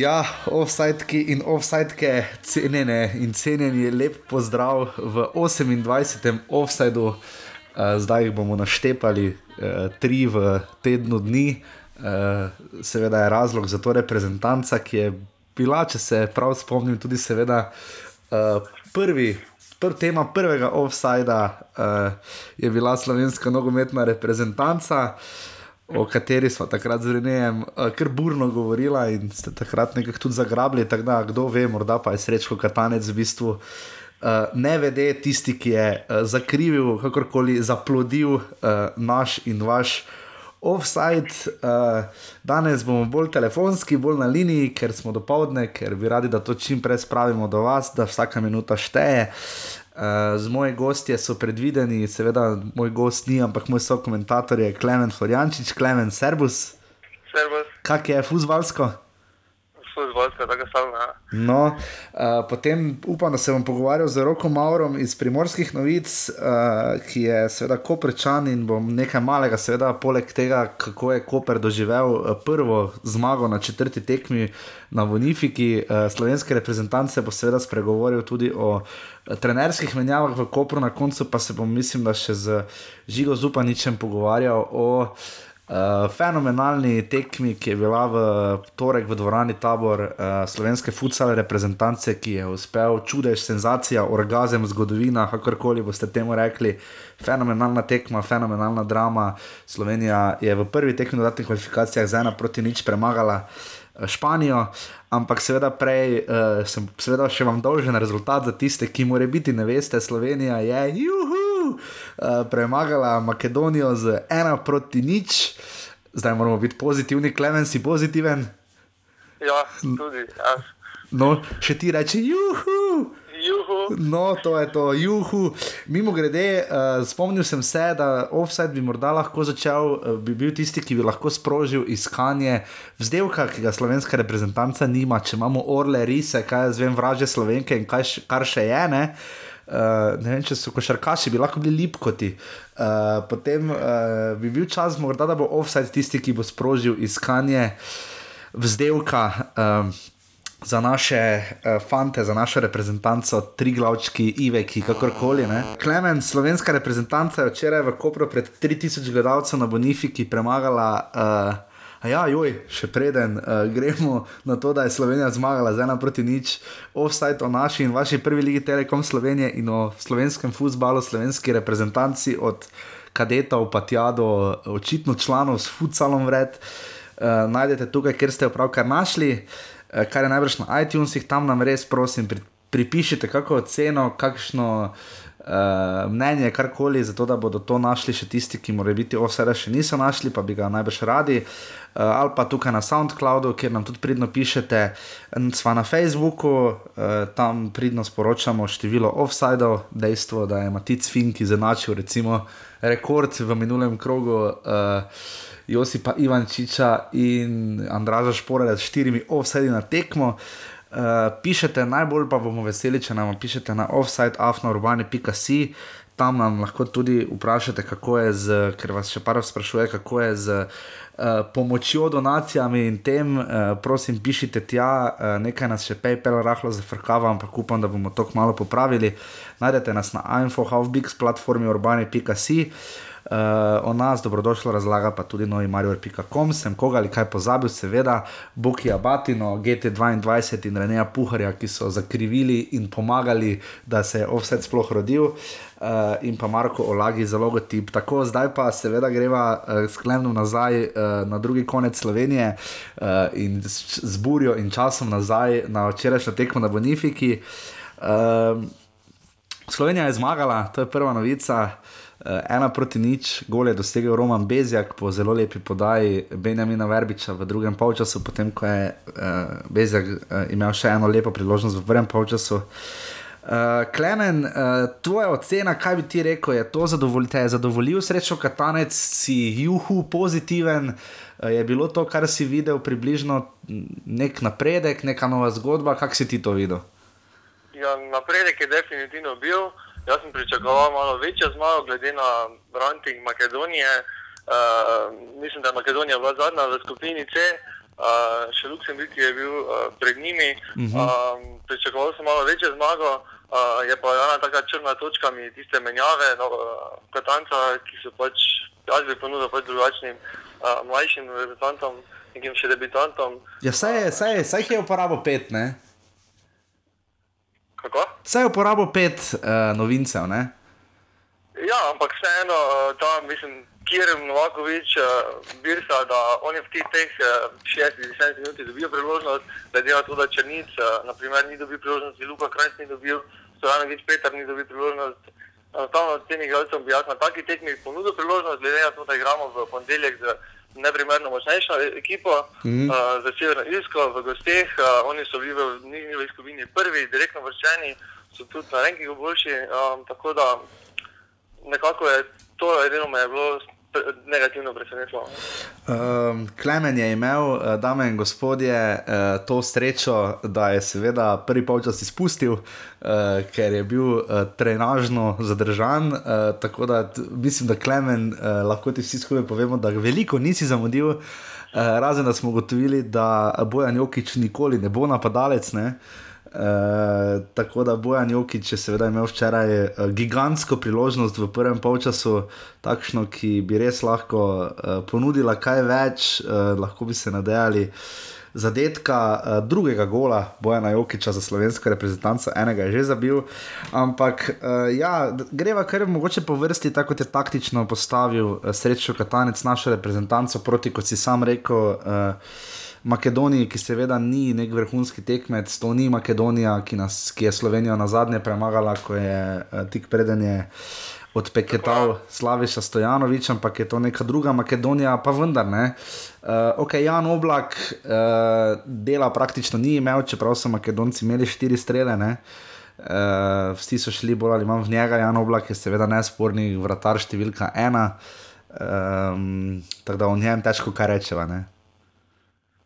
Ja, offsajtki in offsajtke, cenjene in cenjeni, lep pozdrav v 28. offsajdu. Uh, zdaj jih bomo naštepali, uh, tri v tednu dni. Uh, seveda je razlog za to reprezentanca, ki je bila, če se prav spomnim, tudi seveda uh, prvi. Prva tema prvega offsajda uh, je bila slovenska nogometna reprezentanca, o kateri smo takrat z Renejem uh, kar burno govorili in ste takrat nekako tudi zagrabili. Da, kdo ve, morda pa je srečko katanec v bistvu uh, ne vede tisti, ki je uh, zakrivil, kakorkoli zaplodil uh, naš in vaš. Offside, uh, danes bomo bolj telefonski, bolj na liniji, ker smo do povdne, ker bi radi, da to čim prej spravimo do vas, da vsaka minuta šteje. Uh, z moji gostje so predvideni, seveda moj gost ni, ampak moj sokomentator je Klemen Floriančič, Klemen Serbus. Servus, Kak je fuzbalsko? Fuzbolska, tako salna. No, uh, potem upam, da se bom pogovarjal z Rokom Maurom iz Primorskih novic, uh, ki je seveda Koprčan in bom nekaj malega, seveda, poleg tega, kako je Koper doživel uh, prvo zmago na četrti tekmi na Vonifiki. Uh, slovenske reprezentance bo seveda spregovoril tudi o trenerskih menjavah v Kopru, na koncu pa se bom, mislim, da še z Žigo Zupaničem pogovarjal o. Uh, fenomenalni tekmi, ki je bila v torek v dvorani tabor uh, slovenske futsale reprezentance, ki je uspel čudež, senzacija, orgazem, zgodovina, kakorkoli boste temu rekli. Fenomenalna tekma, fenomenalna drama. Slovenija je v prvi tekmi dodatnih kvalifikacijah z ena proti nič premagala. eh, Španijo, ampak seveda prej uh, sem seveda še vam dolžen rezultat za tiste, ki more biti ne veste, Slovenija je juhu, uh, premagala Makedonijo z ena proti nič. Zdaj moramo biti pozitivni, klemen si pozitiven. Ja, tudi, ja. No, še ti reči juhu. Juhu, No, to je to, juhu. Mimo grede, uh, spomnil sem se, da offset bi morda lahko začel, uh, bi bil tisti, ki bi lahko sprožil iskanje vzdelka, ki ga slovenska reprezentanca nima. Če imamo orle, rise, kaj jaz vem, vraže slovenke in kaj, še- kar še je. Ne? Uh, ne vem, če so košarkaši, bi lahko bili lipkoti. Uh, potem uh, bi bil čas, morda, da bo offset tisti, ki bo sprožil iskanje vzdelka. Um, za naše uh, fante, za našo reprezentanco, tri glavčki, Iveki, kakorkoli. Ne. Klemen, slovenska reprezentanca je včeraj v Kopru pred 3000 gledalcev na Bonifiki premagala. Uh, A ja, joj, še preden uh, gremo na to, da je Slovenija zmagala z ena proti nič, offside o naši in vaši prvi ligi Telekom Slovenije in o slovenskem futbalu, slovenski reprezentanci od kadetov pa tja do očitno članov s futsalom vred. Uh, najdete tukaj, kjer ste jo pravkar našli, uh, kar je najbrž na iTunesih, tam nam res prosim pri, pripišite kakšno oceno, kakšno uh, mnenje, karkoli, zato da bodo to našli še tisti, ki morajo biti offside še niso našli, pa bi ga najbrž radi. Uh, ali pa tukaj na SoundCloudu, kjer nam tudi pridno pišete, sva na Facebooku, uh, tam pridno sporočamo število offsidov, dejstvo, da je Matic Fink izenačil recimo rekord v minulem krogu. Uh, Josipa Ivančiča in Andraža Šporeda s štirimi offsidi na tekmo. Uh, pišete, najbolj pa bomo veseli, če nam pišete na offside.afnourbani.si. Tam nam lahko tudi vprašate, kako je z, ker vas še par sprašuje, kako je z uh, pomočjo, donacijami in tem. Uh, prosim, pišite tja, uh, nekaj nas še PayPal rahlo zafrkava, ampak upam, da bomo to kmalo popravili. Najdete nas na infohalfbix platformi urbani.si. Uh, o nas, dobrodošlo razlaga pa tudi novi marior.com, sem koga ali kaj pozabil, seveda, Boki Abatino, GT22 in Reneja Puharja, ki so zakrivili in pomagali, da se je offset sploh rodil, uh, in pa Marko Olagi za logotip. Tako, zdaj pa seveda greva uh, sklemno nazaj uh, na drugi konec Slovenije uh, in z, burjo in časom nazaj na včerajšnjo tekmo na Bonifiki. Uh, Slovenija je zmagala, to je prva novica. Uh, ena proti nič, gol je dosegel Roman Bezjak po zelo lepi podaji Benjamina Verbiča v drugem polčasu, potem ko je uh, Bezjak uh, imel še eno lepo priložnost v prvem polčasu. Uh, Klemen, uh, tvoja ocena, kaj bi ti rekel, je to zadovolj, te je zadovoljil, srečo Katanec, si juhu pozitiven, uh, je bilo to, kar si videl, približno nek napredek, neka nova zgodba, kak si ti to videl? ja, napredek je definitivno bil. Jaz sem pričakoval malo večjo zmago, glede na ranking Makedonije. Uh, mislim, da je Makedonija bila zadnja v skupini C, uh, še Luksemburg je bil uh, pred njimi. Uh -huh. um, pričakoval sem malo večjo zmago, uh, je pa ena taka črna točka mi tiste menjave, no, uh, Katanca, ki so pač, jaz bi ponudil pač drugačnim uh, mlajšim reprezentantom, nekim še debitantom. Ja, saj je, saj je, saj jih je uporabo pet, ne? Kako? Saj je uporabo pet uh, novincev, ne? Ja, ampak vseeno, eh, ta, mislim, Kirem Novakovič, uh, Birsa, da oni v teh teh 60-70 minut dobijo priložnost, da dela to, da Črnic, uh, naprimer, ni dobil priložnosti, Luka Krajc ni dobil, Stojanovič Petar ni dobil priložnost. Enostavno tem igralcem bi jaz na taki tekmi ponudil priložnost, glede na to, da igramo v ponedeljek z neprimerno močnejšo ekipo, mm uh, za Severno Irsko v gosteh, uh, oni so bili v njihovi skupini prvi, direktno vrščeni, so tudi na rankingu boljši, um, tako da nekako je to edino me je bilo negativno presenetilo. Um, Klemen je imel, uh, dame in gospodje, uh, to srečo, da je seveda prvi polčas izpustil, uh, ker je bil uh, trenažno zadržan. Uh, tako da mislim, da Klemen, uh, lahko ti vsi skupaj povemo, da veliko nisi zamudil, uh, razen da smo ugotovili, da Bojan Jokič nikoli ne bo napadalec. Ne? Uh, tako da Bojan Jokič je seveda imel včeraj uh, gigantsko priložnost v prvem polčasu, takšno, ki bi res lahko uh, ponudila kaj več, uh, lahko bi se nadejali zadetka uh, drugega gola Bojana Jokiča za slovensko reprezentanco, enega je že zabil. Ampak uh, ja, greva kar mogoče po vrsti, tako kot je taktično postavil uh, srečo Katanec našo reprezentanco proti, kot si sam rekel. Uh, Makedoniji, ki seveda ni nek vrhunski tekmec, to ni Makedonija, ki, nas, ki je Slovenijo na zadnje premagala, ko je uh, tik preden je odpeketal Slaviša Stojanovič, ampak je to neka druga Makedonija, pa vendar ne. Uh, ok, Jan Oblak uh, dela praktično ni imel, čeprav so Makedonci imeli štiri strele. Ne? Uh, vsi so šli bolj ali manj v njega, Jan Oblak je seveda nesporni vratar številka ena, um, tako da o njem težko kaj rečeva. Ne?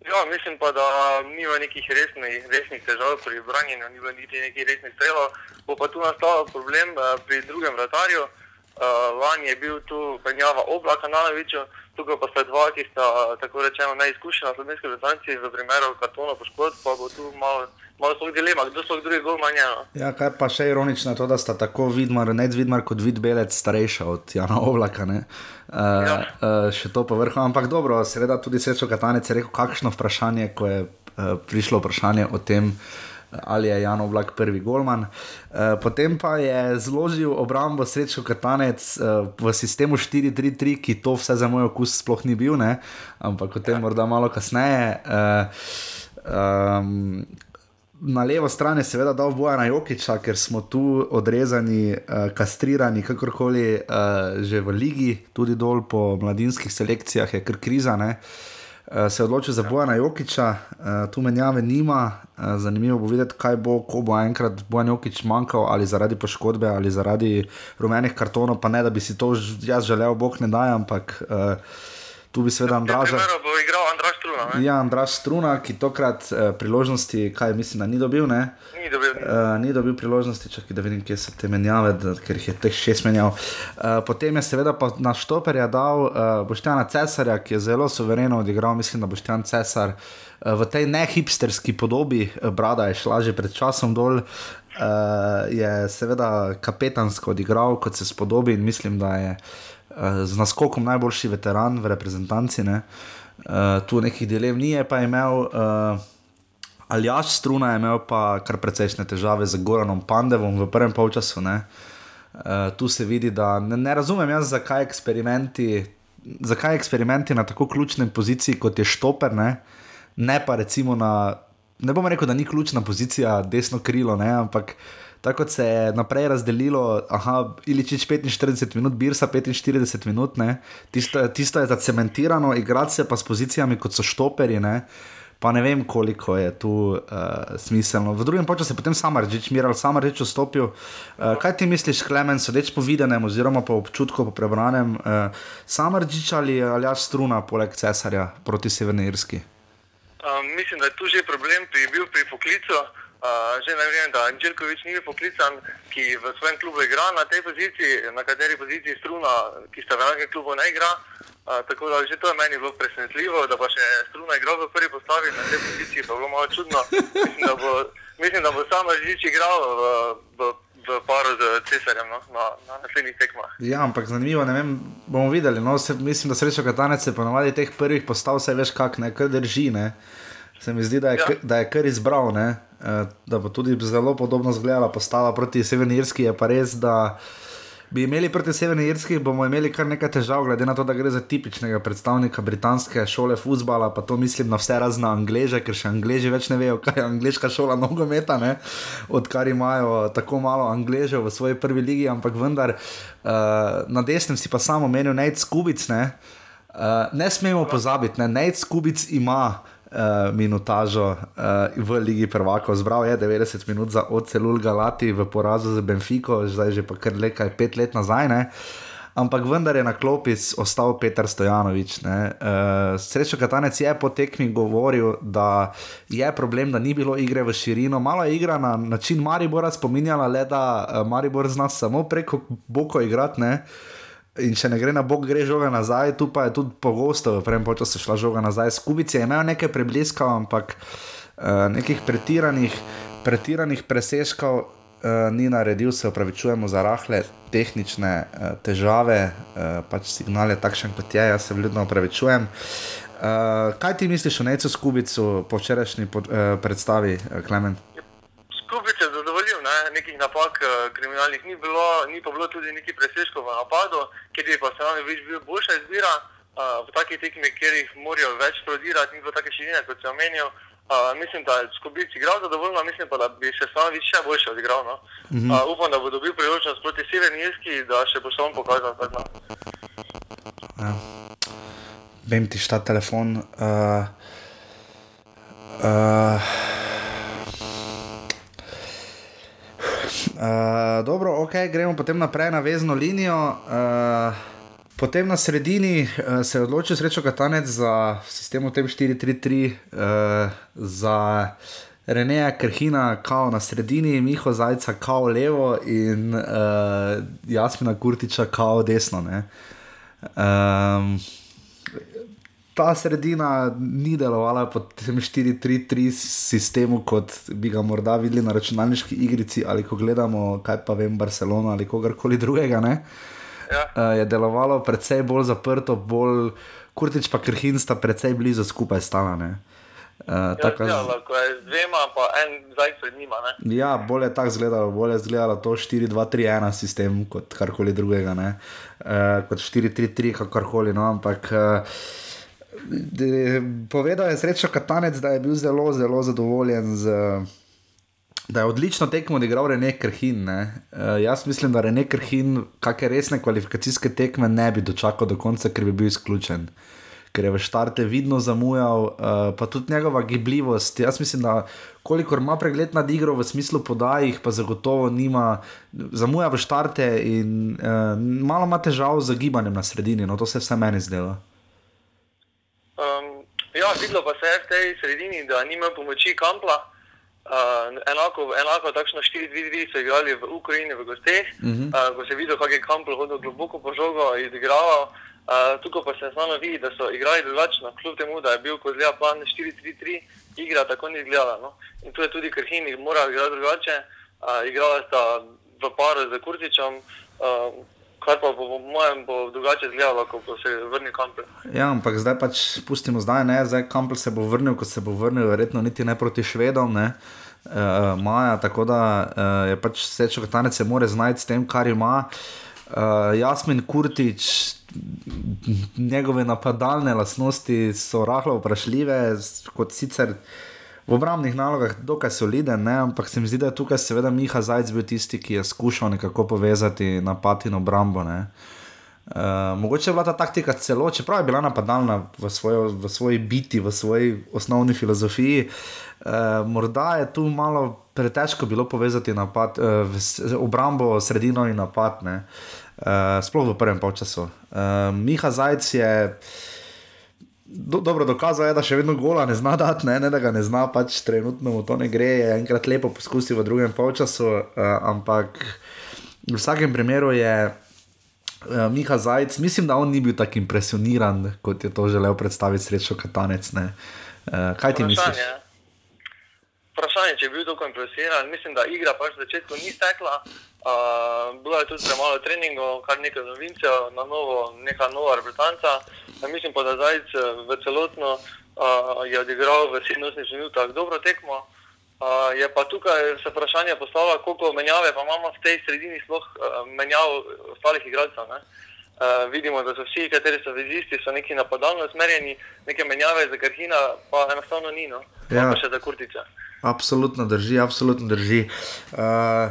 Ja, mislim pa, da nima nekih resnih, resnih težav pri branjenju, ni bilo niti nekih resnih strelov. Bo pa tu nastal problem uh, pri drugem vratarju. Uh, lani je bil tu penjava oblaka na največjo, tukaj pa sta dva, ki sta tako rečeno neizkušena slovenski vratarci v primeru kartona poškodb, pa bo tu malo malo svoj dilema, kdo so drugi gol manjeno. Ja, kar pa še ironično je to, da sta tako vidmar, ne vidmar kot vidbelec starejša od Jana Oblaka. Uh, ja. uh, še to pa vrhu, ampak dobro, seveda tudi srečo Katanec je rekel, kakšno vprašanje, ko je uh, prišlo vprašanje o tem. Ali je Jan Oblak prvi golman. Uh, potem pa je zložil obrambo srečo Katanec uh, v sistemu 4-3-3, ki to vse za moj okus sploh ni bil, ne? ampak o tem morda malo kasneje. Uh, um, na levo stran je seveda dal Bojana Jokiča, ker smo tu odrezani, uh, kastrirani, kakorkoli uh, že v ligi, tudi dol po mladinskih selekcijah je kar kriza. Ne? Se je odločil za Bojana Jokiča, tu menjave nima, zanimivo bo videti, kaj bo, ko bo enkrat Bojan Jokič manjkal ali zaradi poškodbe ali zaradi rumenih kartonov, pa ne da bi si to jaz želel, bog ne daj, ampak uh, tu bi seveda Andraža. Ja, bo igral Andraž Struna. Ne? Ja, Andraž Struna, ki tokrat eh, priložnosti, kaj mislim, da ni dobil. Ne? Ni dobil. Uh, ni dobil priložnosti, čakaj, da vidim, kje so te menjave, da, ker jih je teh šest menjav. Uh, potem je seveda na Štoperja dal uh, Boštjana Cesarja, ki je zelo suvereno odigral, mislim, da Boštjan Cesar. V tej nehipsterski podobi, brada je šla že pred časom dol, uh, je seveda kapetansko odigral, kot se spodobi, in mislim, da je uh, uh, z naskokom najboljši veteran v reprezentanci. Ne? Uh, tu nekih dilem ni, pa je imel. Uh, Aljaš struna je imel pa kar precejšnje težave z Goranom Pandevom v prvem polčasu. Uh, tu se vidi, da ne, ne razumem jaz, zakaj eksperimenti, zakaj eksperimenti na tako ključni poziciji kot je Štoper, ne, ne pa recimo na, ne bom rekel, da ni ključna pozicija desno krilo, ne, ampak uh, tako kot se je naprej razdelilo, aha, Iličič 45 minut, Birsa 45 minut, tisto, tisto je zacementirano, igrati se pa s pozicijami kot so štoperi. Ne? Pa ne vem, koliko je tu uh, smiselno. V drugem času je potem samo reči, Miral, samo reči, vstopil. Uh, kaj ti misliš, Klemen, sodeč po videnem, oziroma po občutku, po prebranem, uh, samo reči ali ali jaz struna, poleg cesarja proti Severni Irski? Um, mislim, da je tu že problem pri, pri poklicu. Uh, že ne vem, da Anželkovič ni poklican, ki v svojem klubu igra na tej poziciji, na kateri poziciji struna, ki sta v enakem klubu ne igra. Uh, tako da že to je meni bilo presenetljivo, da pa še struna igral v prvi postavi na tej poziciji, pa je bilo malo čudno. Mislim, da bo, mislim, da bo samo Žič igral v, v, v paru z cesarjem no, na, na naslednjih tekmah. Ja, ampak zanimivo, ne vem, bomo videli. No, se, mislim, da srečo katanec se ponovadi teh prvih postav vse veš, kak ne, kar drži. Ne. Se mi zdi, da je, ja. da je kar izbral, ne? Eh, da bo tudi zelo podobno izgledala postava proti Severni Irski. Je pa res, da bi imeli proti Severni Irski, bomo imeli kar nekaj težav, glede na to, da gre za tipičnega predstavnika britanske šole futbola, pa to mislim na vse razne angleže, ker še angleži več ne vejo, kaj je angliška šola nogometa, ne? odkar imajo tako malo angležev v svoji prvi ligi, ampak vendar uh, na desnem si pa samo menil Nate Skubic. Ne? Uh, ne smemo pozabiti, ne? Nate Skubic ima uh, minutažo uh, v Ligi Prvakov. Zbral je 90 minut za Ocelul Galati v porazu z Benfico, zdaj že pa kar nekaj pet let nazaj. Ne? Ampak vendar je na klopi ostal Petar Stojanovič. Uh, Srečo Katanec je po tekmi govoril, da je problem, da ni bilo igre v širino. Malo je igra na način Maribora spominjala le, da uh, Maribor zna samo preko boko igrati. ne. In če ne gre na bok, gre žoga nazaj, tu pa je tudi pogosto, v prvem času šla žoga nazaj. Skubice imel nekaj prebliskov, ampak uh, nekih pretiranih, pretiranih preseškov uh, ni naredil, se upravičujemo za rahle tehnične uh, težave, uh, pač signal je takšen, kot je, jaz se vljudno upravičujem. Uh, kaj ti misliš o Necu Skubicu po včerajšnji pod, uh, predstavi, Klemen? Ne? Nekih napak eh, kriminalnih ni bilo, ni pa bilo tudi nekih presežkov v napadu, kjer bi pa se nam več bil boljša izbira. Uh, v takih tekmih, kjer jih morajo več prodirati, ni bilo take širine, kot sem omenil. Uh, mislim, da je Skupič igral zadovoljno, mislim pa, da bi se sam več še boljše odigral. No? Uh -huh. uh, upam, da bo dobil priložnost proti Severni Irski, da še bo sam pokazal. Tak, no. Ja. Vem ti šta telefon. Uh, uh, uh, dobro, ok, gremo potem naprej na vezno linijo. Uh, Potem na sredini uh, se je odločil srečo Katanec za sistem v tem 4-3-3, uh, za Reneja Krhina, kao na sredini, Miho Zajca, kao levo in uh, Jasmina Kurtiča, kao desno. Ne? Um, ta sredina ni delovala pod tem 4-3-3 sistemu, kot bi ga morda videli na računalniški igrici ali ko gledamo, kaj pa vem, Barcelona ali kogarkoli drugega. Ne? Ja. Uh, je delovalo precej bolj zaprto, bolj Kurtič pa Krhin sta precej blizu skupaj stala. ne. Uh, Ja, taka, ja, lahko je z dvema, pa en zajec pred njima. Ne? Ja, bolje je tako izgledalo, bolje je izgledalo to 4-2-3-1 sistem kot karkoli drugega, uh, kot 4-3-3, kakorkoli. No, ampak uh, povedal je srečo Katanec, da je bil zelo, zelo zadovoljen z. Da je odlično tekmo odigral Rene Krhin. Uh, jaz mislim, da Rene Krhin kakšne resne kvalifikacijske tekme ne bi dočakal do konca, ker bi bil izključen. Ker je v štarte vidno zamujal, uh, pa tudi njegova gibljivost. Jaz mislim, da kolikor ima pregled nad igro v smislu podajih, pa zagotovo nima, zamuja v štarte in uh, malo ima težav z gibanjem na sredini. No, to se vse meni zdelo. Um, ja, videlo pa se je v tej sredini, da nima pomoči Kampla. Uh, enako, enako takšno 4-2-2 so igrali v Ukrajini, v gosteh. Uh -huh. uh, ko se je videl, kako je Kampl hodil globoko po žogo in igraval. Uh, tukaj pa se znano vidi, da so igrali drugačno, kljub temu, da je bil kot zgleda plan 4-3-3, igra tako ni izgledala. No? In tu je tudi Krhini moral igrati drugače. Uh, igrala sta v paru z Kurtičem, uh, kar pa bo, po mojem bo drugače izgledalo, ko bo se vrnil Kampl. Ja, ampak zdaj pač pustimo zdaj, ne, zdaj Kampel se bo vrnil, ko se bo vrnil, verjetno niti ne proti Švedom, ne, uh, Maja, tako da uh, je pač vse, če katanec se more znajti s tem, kar ima. Uh, Jasmin Kurtič, njegove napadalne lastnosti so rahlo vprašljive, kot sicer v obrambnih nalogah dokaj soliden, ne, ampak se mi zdi, da je tukaj seveda Miha Zajc bil tisti, ki je skušal nekako povezati napad in obrambo. Ne. Uh, mogoče je bila ta taktika celo, čeprav je bila napadalna v, svojo, v svoji biti, v svoji osnovni filozofiji, uh, morda je tu malo pretežko bilo povezati napad, uh, obrambo, sredino in napad, ne. uh, sploh v prvem polčasu. Uh, Miha Zajc je. Do, dobro, dokazal je, da še vedno gola ne zna dati, ne, ne da ga ne zna, pač trenutno mu to ne gre. Je enkrat lepo poskusil v drugem polčasu, uh, ampak v vsakem primeru je Uh, Miha Zajec, mislim, da on ni bil tako impresioniran, kot je to želel predstaviti srečo Katanec. Uh, kaj ti misliš? Vprašanje. Vprašanje, če je bil tako impresioniran, mislim, da igra pač v začetku ni stekla. Uh, bilo je tudi premalo treningov, kar nekaj novincev, na novo, neka nova reprezentanca. Ja, mislim pa, da Zajec v celotno uh, je odigral v 87 minutah dobro tekmo. Uh, je pa tukaj se vprašanje postavlja, koliko menjave pa imamo v tej sredini, sploh uh, menjav ostalih igralcev. Uh, vidimo, da so vsi, kateri so vezisti, so neki napadalno usmerjeni, neke menjave za Karhina pa enostavno ni, no, Ja. pa še za Kurtice. Absolutno drži, absolutno drži. Uh,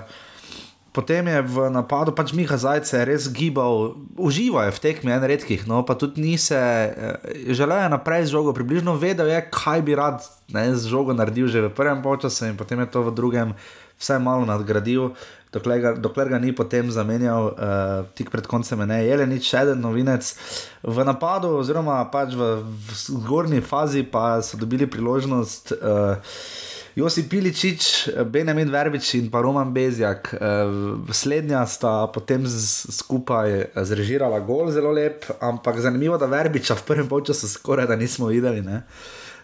potem je v napadu pač Miha Zajce res gibal, užival je v tekmi, en redkih, no pa tudi ni se, uh, želel je naprej z žogo, približno vedel je, kaj bi rad ne, z žogo naredil že v prvem času in potem je to v drugem vse malo nadgradil. Dokler ga, dokler ga ni potem zamenjal, uh, tik pred koncem, je ne Jelenič, še en novinec. V napadu, oziroma pač v, v zgornji fazi, pa so dobili priložnost. Uh, Josip Piličič, Benjamin Verbič in pa Roman Bezjak. Eh, Slednja sta potem z, skupaj zrežirala gol, zelo lep, ampak zanimivo, da Verbiča v prvem času skoraj da nismo videli. Ne?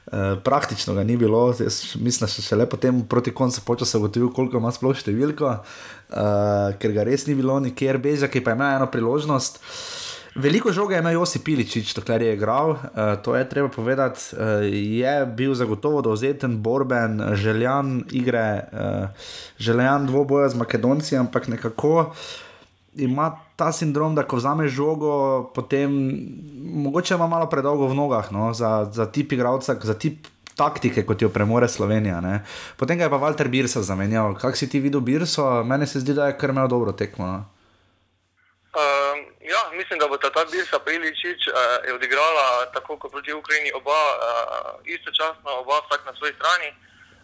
Uh, praktično ga ni bilo, Jaz mislim, da še le potem proti koncu počasa ugotovil, koliko ima sploh številko, uh, ker ga res ni bilo nikjer, Bezjak je pa imel eno priložnost. Veliko žoge je imel Josip Piličič, dokler je igral, uh, to je treba povedati. Uh, je bil zagotovo dovzeten, borben, željan igre, uh, željan dvoboja z Makedonci, ampak nekako ima ta sindrom, da ko vzame žogo, potem mogoče ima malo predolgo v nogah no, za, za tip igralca, za tip. Taktike, kot jo premore Slovenija. Ne. Potem ga je pa Walter Birsa zamenjal. Kaj si ti videl, Birso? Meni se zdi, da je kar imel dobro tekmo. No. Uh, ja, mislim, da bo ta, ta Birsa Piličič uh, je odigrala tako kot proti Ukrajini, oba uh, istočasno, oba vsak na svoji strani.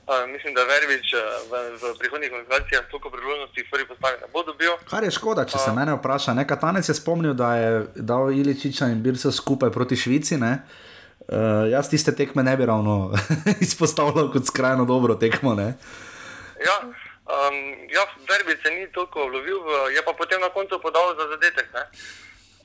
Uh, mislim, da Verbič uh, v, v prihodnjih kvalifikacijah toliko priložnosti v prvi postavi ne bo dobil. Kar je škoda, če se mene vpraša. Nekaj tanec je spomnil, da je dal Iličiča in Birsa skupaj proti Švici. Ne? Uh, jaz tiste tekme ne bi ravno izpostavljal kot skrajno dobro tekmo. Ne? Ja, um, ja Verbič se ni toliko vlovil, v- je pa potem na koncu podal za zadetek. ne.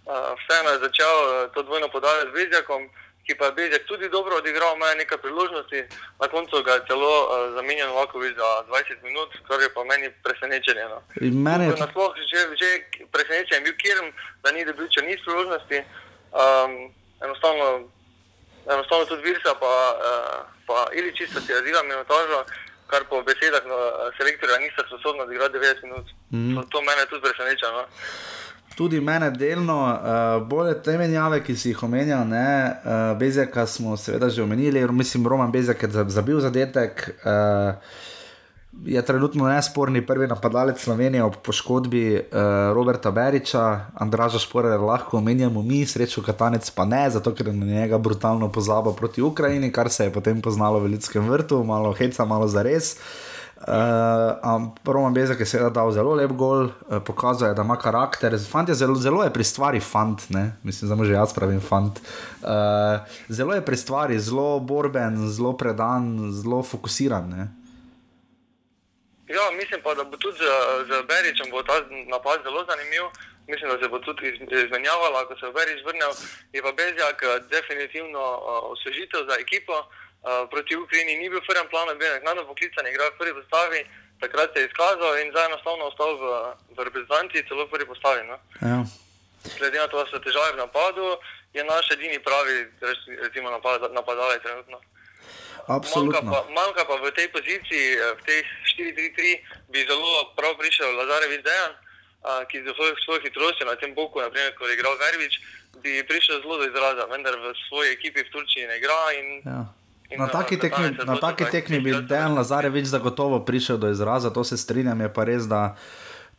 Uh, vseeno je začel uh, to dvojno podajo z Bezjakom, ki pa je Bezjak tudi dobro odigral, ima nekaj priložnosti, na koncu ga je celo uh, zamenjal Novakovič za 20 minut, kar je pa meni presenečenje. No. Mene je Nasploh že, že presenečen je bil Kirm, da ni dobil če niz priložnosti. Um, enostavno, enostavno tudi Virsa pa, uh, pa ili čisto si razvila minutažo, kar po besedah no, selektorja nista sposobna odigrati 90 minut. Mm. To, to mene tudi preseneča. No. Tudi mene delno, uh, bolje te menjave, ki si jih omenjal, ne, uh, Bezjaka smo seveda že omenili, mislim, Roman Bezjak je za- zabil zadetek. Uh, Je trenutno nesporni prvi napadalec Slovenije ob poškodbi uh, Roberta Beriča, Andraža Šporer lahko omenjamo mi, srečo Katanec pa ne, zato ker je na njega brutalno pozabo proti Ukrajini, kar se je potem poznalo v Ljudskem vrtu, malo heca, malo za res. Uh, Roman Bezek je seveda dal zelo lep gol, uh, pokazal je, da ima karakter. Fant je zelo, zelo je pri stvari, fant, ne? mislim, da že jaz pravim fant. Uh, zelo je pri stvari, zelo borben, zelo predan, zelo fokusiran. Ne? Ja, mislim pa, da bo tudi z, z Beričem bo ta napad zelo zanimiv. Mislim, da se bo tudi iz- izmenjavala, ko se bo Berič vrnil. Je pa Bezjak eh, definitivno uh, osvežitev za ekipo. Uh, proti Ukrajini ni bil v prvem planu, bil je naknadno poklican, igral v prvi postavi, takrat se je izkazal in zdaj enostavno ostal v, v reprezentanci, celo v prvi postavi. No. Ja. Glede na to, da so težave v napadu, je naš edini pravi rec- recimo, napad, napadalec trenutno. Manjka Absolutno. pa, manjka pa v tej poziciji, eh, v tej 4-3-3, bi zelo prav prišel Lazarevič Dejan, a, ki z svojo, hitrostjo na tem boku, naprimer, ko je igral Verbič, bi prišel zelo do izraza, vendar v svoji ekipi v Turčiji ne igra. In, Ja. in, Na taki tekmi, na taki tekmi bi. Dejan Lazarevič zagotovo prišel do izraza, to se strinjam, je pa res, da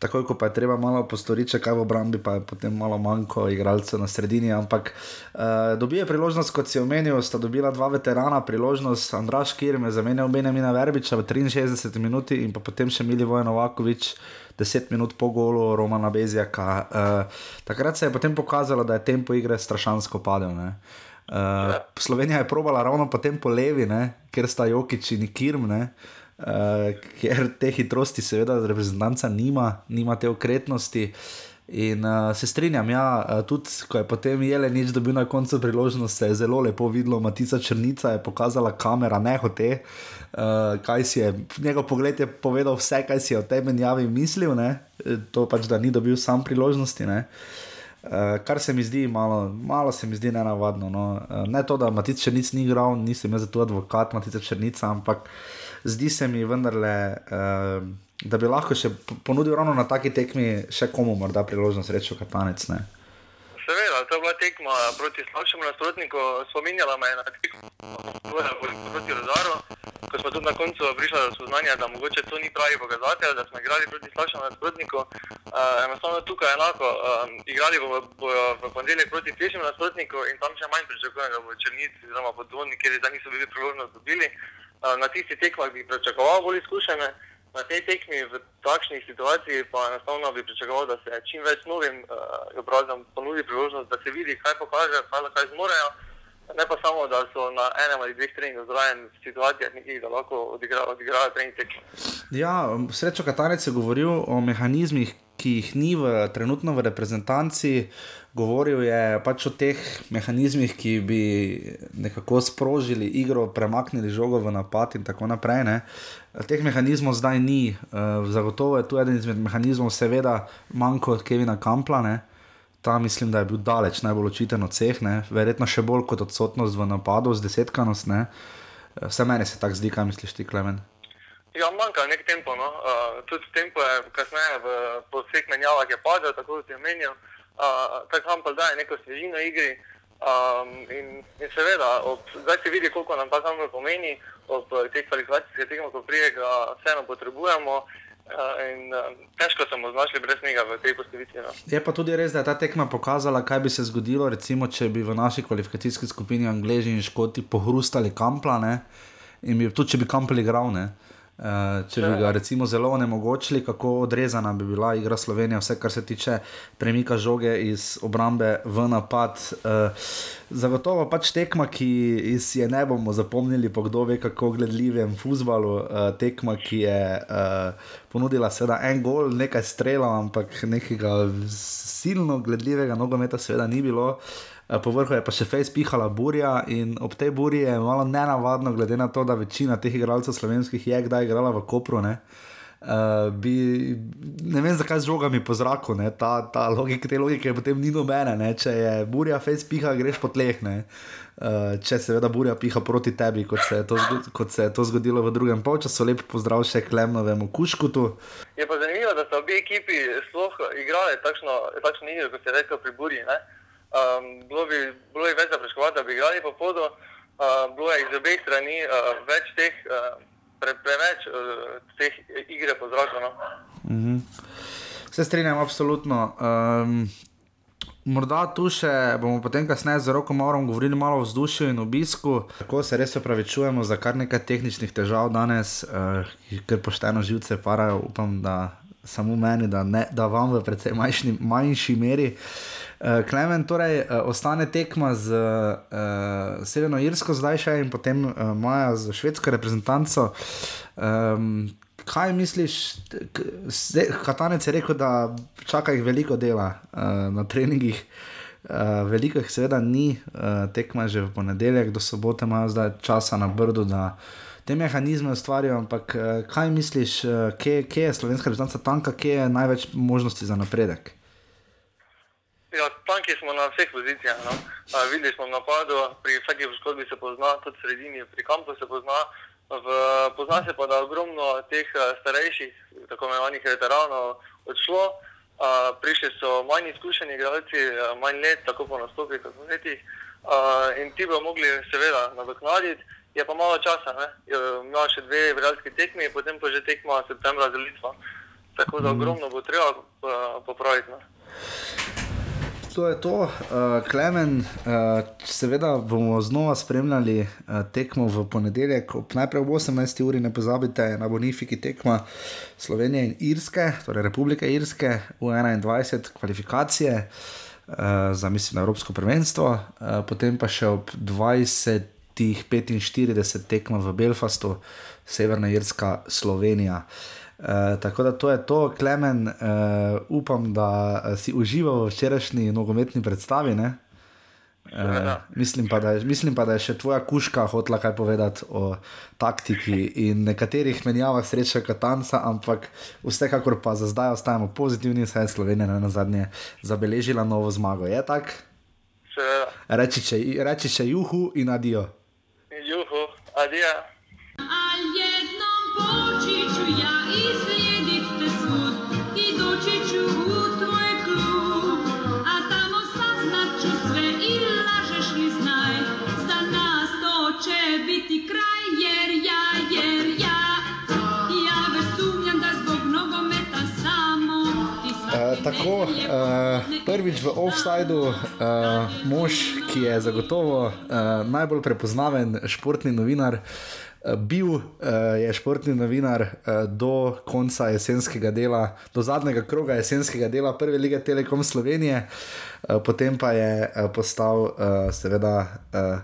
takoj, ko pa je treba malo postoriti, še kaj v obrambi, pa je potem malo manjko igralcev na sredini. Ampak uh, dobijo priložnost, kot si omenil, sta dobila dva veterana priložnost. Andraš Kirm je zamenjal Benjamina Verbiča v 63 minuti in pa potem še Mili Vojnovakovič. 10 minut po golu Romana Bezjaka. Uh, takrat se je potem pokazalo, da je tempo igre strašansko padel. ne. Uh, Slovenija je probala ravno potem po levi, ne, ker sta Jokič in Kirm, ne, uh, ker te hitrosti, seveda, reprezentanca nima, nima te okretnosti. In uh, se strinjam, ja, uh, tudi ko je potem Jelenič dobil na koncu priložnost, se je zelo lepo videlo, Matica Črnica je pokazala kamera, ne hote, uh, kaj si je, njegov pogled je povedal vse, kaj si je o tej menjavi mislil, ne? to pač, da ni dobil sam priložnosti. Ne? Uh, kar se mi zdi malo, malo se mi zdi nenavadno. No. Uh, ne to, da Matic Črnic ni igral, nisem jaz za to advokat Matica Črnica, ampak zdi se mi vendarle. Uh, da bi lahko še ponudil ravno na taki tekmi še komu morda priložnost reči, katanec. Ne? Seveda, to je bila tekma proti slabšemu nasprotniku, spominjala me je na tekmo proti Rozaru, ko smo tudi na koncu prišli do spoznanja, da mogoče to ni pravi pokazatelj, da smo igrali proti slabšemu nasprotniku. Uh, enostavno tukaj enako, um, igrali bomo bo, v ponedeljek proti težjemu nasprotniku in tam še manj pričakujem, da bo Črnici oziroma podvodni, kjer zdaj niso bili priložnost dobili. Na tistih tekmah bi pričakoval bolj izkušene na tej tekmi v takšni situaciji pa enostavno bi pričakoval, da se čim več novim uh, obrazom ponudi priložnost, da se vidi, kaj pokaže, kaj, kaj zmorejo. Ne pa samo, da so na enem ali dveh treningih zraven v situacijah, nekih, da lahko odigrajo odigra trening tekme. Ja, srečo Katarec je govoril o mehanizmih, ki jih ni v, trenutno v reprezentanci. Govoril je pač o teh mehanizmih, ki bi nekako sprožili igro, premaknili žogo v napad in tako naprej. Ne. Teh mehanizmov zdaj ni, uh, zagotovo je tu eden izmed mehanizmov, seveda, manjko Kevina Kampla. Ne? Ta mislim, da je bil daleč najbolj očiten od vseh, ne? verjetno še bolj kot odsotnost v napadu, z desetkanost. Ne? Vse meni se tako zdi, kaj misliš ti, Klemen. Ja, manjka nek tempo. No? Uh, tudi tempo je kasneje v vseh menjavah je padel, tako kot je menil. Uh, ta Kampel daje neko svežino igri. Um, in, in seveda, ob, zdaj se vidi, koliko nam ta kamer pomeni, ob teh kvalifikacijskih tekmah, ko prije ga vseeno potrebujemo. Uh, in, uh, težko smo znašli brez njega v tej postavitvi. No. Je pa tudi res, da je ta tekma pokazala, kaj bi se zgodilo, recimo, če bi v naši kvalifikacijski skupini Angleži in Škoti pohrustali kamplane in bi tudi, če bi kampli igral. Uh, če bi ga recimo zelo onemogočili, kako odrezana bi bila igra Slovenije, vse kar se tiče premika žoge iz obrambe v napad. Uh, zagotovo pač tekma, ki je ne bomo zapomnili, po kdo ve, kako gledljivem futbalu. Uh, tekma, ki je ponudila seveda en gol, nekaj strela, ampak nekega silno gledljivega nogometa seveda ni bilo. Uh, Eh, povrhu je pa še fejs pihala burja in ob tej burji je malo nenavadno, glede na to, da večina teh igralcev slovenskih je kdaj igrala v Kopru. Ne? Uh, bi, ne vem, zakaj z žogami po zraku, ne? ta, ta logika, te logike potem ni nobene. Ne? Če je burja, fejs piha, greš po tleh. Uh, če seveda burja piha proti tebi, kot se, to, kot se je to zgodilo v drugem polčasu, lepo pozdrav še Klemnovemu Kuškutu. Je pa zanimivo, da so obi ekipi sploh igrali takšno, takšno igro, kot se je rekel pri burji. Um, bilo, bi, bilo je več za preškovati, da bi igrali po podu, uh, bilo je iz obeh strani uh, več teh, uh, pre, preveč uh, teh igre po zraku. No? Mm -hmm. Se strinjam, absolutno. Um, morda tu še bomo potem, kasneje z roko morom govorili malo o vzdušju in obisku. Tako se res opravičujemo za kar nekaj tehničnih težav danes, uh, ker pošteno živce parajo, upam, da samo meni, da, ne, da vam v precej manjši, manjši meri. Uh, Uh, Klemen, torej, uh, ostane tekma z uh, Severno Irsko, zdaj še in potem uh, Maja z švedsko reprezentanco. Um, kaj misliš, Katanec je rekel, da čaka jih veliko dela uh, na treningih. Uh, veliko jih seveda ni, uh, tekma že v ponedeljek, do sobote imajo zdaj časa na brdu, da te mehanizme ustvarijo. Ampak uh, kaj misliš, uh, kje, kje je slovenska reprezentanca tanka, kje je največ možnosti za napredek? Ja, tanki smo na vseh pozicijah. No. Videli smo napadu, pri vsaki poškodbi se pozna, tudi v sredini, pri kampu se pozna. V, pozna se pa, da je ogromno teh starejših, tako imenovanih veteranov, odšlo. A, prišli so manj izkušeni igralci, manj let, tako po nastopih, kot v letih. A, in ti bodo mogli, seveda, nadoknaditi. Je pa malo časa, ima še dve vrjalske tekme, potem pa že tekma septembra za Litvo. Tako da mhm. ogromno bo treba popraviti. No to je to, uh, Klemen. Uh, seveda bomo znova spremljali uh, tekmo v ponedeljek, najprej ob 18. uri, ne pozabite na Bonifiki tekma Slovenije in Irske, torej Republike Irske, v 21 kvalifikacije uh, za mislim na Evropsko prvenstvo, uh, potem pa še ob 20. 45 tekma v Belfastu, Severna Irska, Slovenija. Uh, tako da to je to, Klemen, uh, upam, da uh, si užival v včerajšnji nogometni predstavi. Uh, mislim, pa, je, mislim pa, da je še tvoja kuška hotla kaj povedati o taktiki in nekaterih menjavah sreče Katanca, ampak vsekakor pa za zdaj ostajamo pozitivni, saj je Slovenija na zadnje zabeležila novo zmago. Je tako? Reči če, reči če juhu in adijo. Juhu, adijo. Tako, uh, prvič v offsajdu, uh, mož, ki je zagotovo uh, najbolj prepoznaven športni novinar. Uh, bil uh, je športni novinar uh, do konca jesenskega dela, do zadnjega kroga jesenskega dela Prve lige Telekom Slovenije, uh, potem pa je uh, postal, uh, seveda, uh,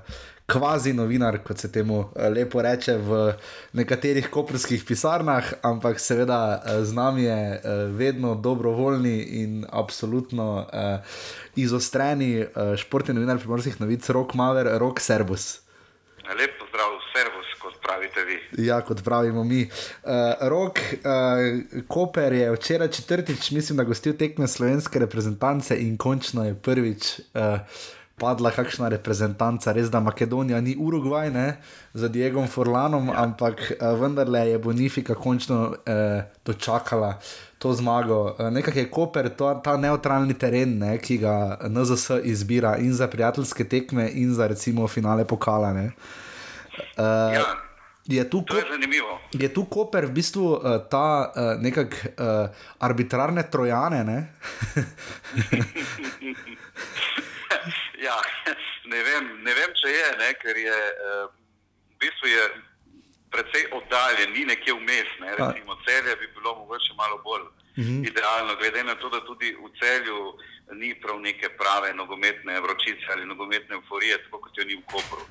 kvazi novinar, kot se temu eh, lepo reče v nekaterih koprskih pisarnah, ampak seveda eh, z nami je eh, vedno dobrovoljni in absolutno izostreni športni novinar primorskih novic, Rok Maver, Rok Servus. Lep pozdrav, servus, kot pravite vi. Ja, kot pravimo mi. Uh, Rok, uh, Koper je včeraj četrtič, mislim, da gostil tekme slovenske reprezentance in končno je prvič. Uh, Padla kakšna reprezentanca, res da Makedonija ni Urugvaj, ne, za Diegom Forlanom, ja. ampak uh, vendarle je Bonifika končno uh, dočakala to zmago. Uh, Nekako je Koper to, ta neutralni teren, ne, ki ga NZS izbira in za prijateljske tekme, in za recimo finale pokala. Ne. Uh, Ja, je tu je zanimivo. Je tu Koper v bistvu uh, ta uh, nekak uh, arbitrarne trojane? Ne? ja, ne vem, ne vem, če je, ne, ker je eh, v bistvu je precej oddaljen, ni nekje vmes. Ne, recimo celje bi bilo mogoče malo bolj Mhm. idealno, glede na to, da tudi v celju ni prav neke prave nogometne vročice ali nogometne euforije, tako kot jo ni v Kopru.